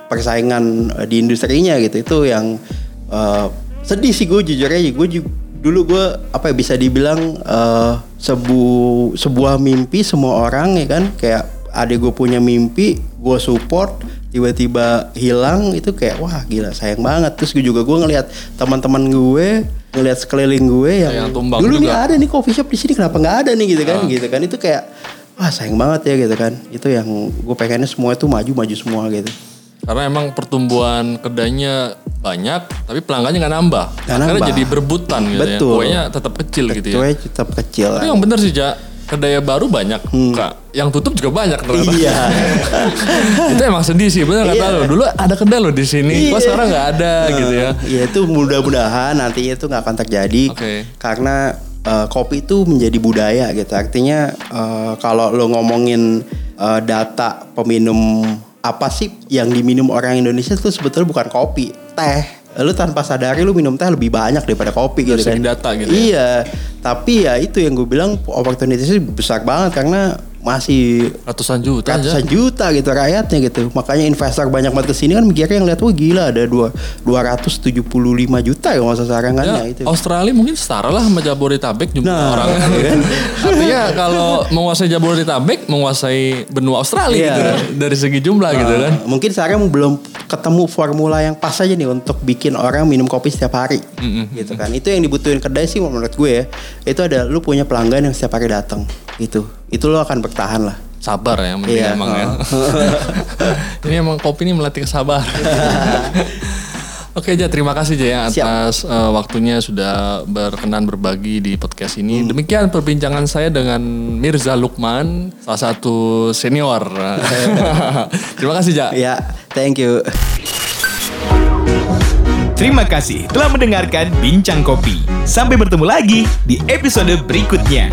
persaingan di industrinya gitu. Itu yang eh, sedih sih gue jujur aja. Gue ju- dulu gue apa ya bisa dibilang eh, sebu sebuah mimpi semua orang ya kan? Kayak adik gue punya mimpi gue support tiba-tiba hilang itu kayak wah gila sayang banget. Terus gue juga gue ngelihat teman-teman gue ngelihat sekeliling gue yang, Yang tumbang dulu nih juga. ada nih coffee shop di sini kenapa nggak ada nih? Gitu kan gitu kan. Itu kayak wah sayang banget ya gitu kan. Itu yang gue pengennya semua itu maju maju semua gitu. Karena emang pertumbuhan kedainya banyak, tapi pelanggannya nggak nambah. Nggak Karena nambah. jadi berebutan gitu ya. Betul. Kuenya tetap kecil gitu ya. Cuy tetap kecil Tapi yang bener sih, Ja. Kedai baru banyak buka. Yang tutup juga banyak ternyata. Hmm. Iya. itu emang sedih sih, bener kata Iya. lo. Dulu ada kedai lo di sini, kok Iya. sekarang nggak ada gitu ya. Ya itu mudah-mudahan nantinya itu nggak akan terjadi Oke. karena eh, kopi itu menjadi budaya gitu. Artinya eh, kalau lo ngomongin eh, data peminum apa sih yang diminum orang Indonesia itu sebetulnya bukan kopi, teh. Lu tanpa sadari lu minum teh lebih banyak daripada kopi Dari gitu kan. data gitu ya. Iya, tapi ya itu yang gue bilang opportunity besar banget karena masih Ratusan juta aja. ratusan juta gitu rakyatnya gitu. Makanya investor banyak banget ke sini kan mikirnya ngeliat wah gila ada dua 275 juta ya masa sekarang kan Ya, ya itu. Australia mungkin setara lah sama Jabodetabek jumlah Nah, orangnya. iya kan? Artinya kalau menguasai Jabodetabek, menguasai benua Australia Iya. gitu kan. Dari segi jumlah gitu kan. Nah, Mungkin sekarang belum ketemu formula yang pas aja nih untuk bikin orang minum kopi setiap hari. Gitu kan. Itu yang dibutuhin kedai sih menurut gue ya. Itu ada lu punya pelanggan yang setiap hari datang. Gitu. Itu lo akan bertahan lah. Sabar ya mending Iya, emang ya. ini emang kopi ini melatih kesabaran. Oke Ja, terima kasih Ja ya Siap. atas eh, waktunya sudah berkenan berbagi di podcast ini. Hmm. Demikian perbincangan saya dengan Mirza Lukman, salah satu senior. terima kasih Ja. Ya, thank you. Terima kasih telah mendengarkan Bincang Kopi. Sampai bertemu lagi di episode berikutnya.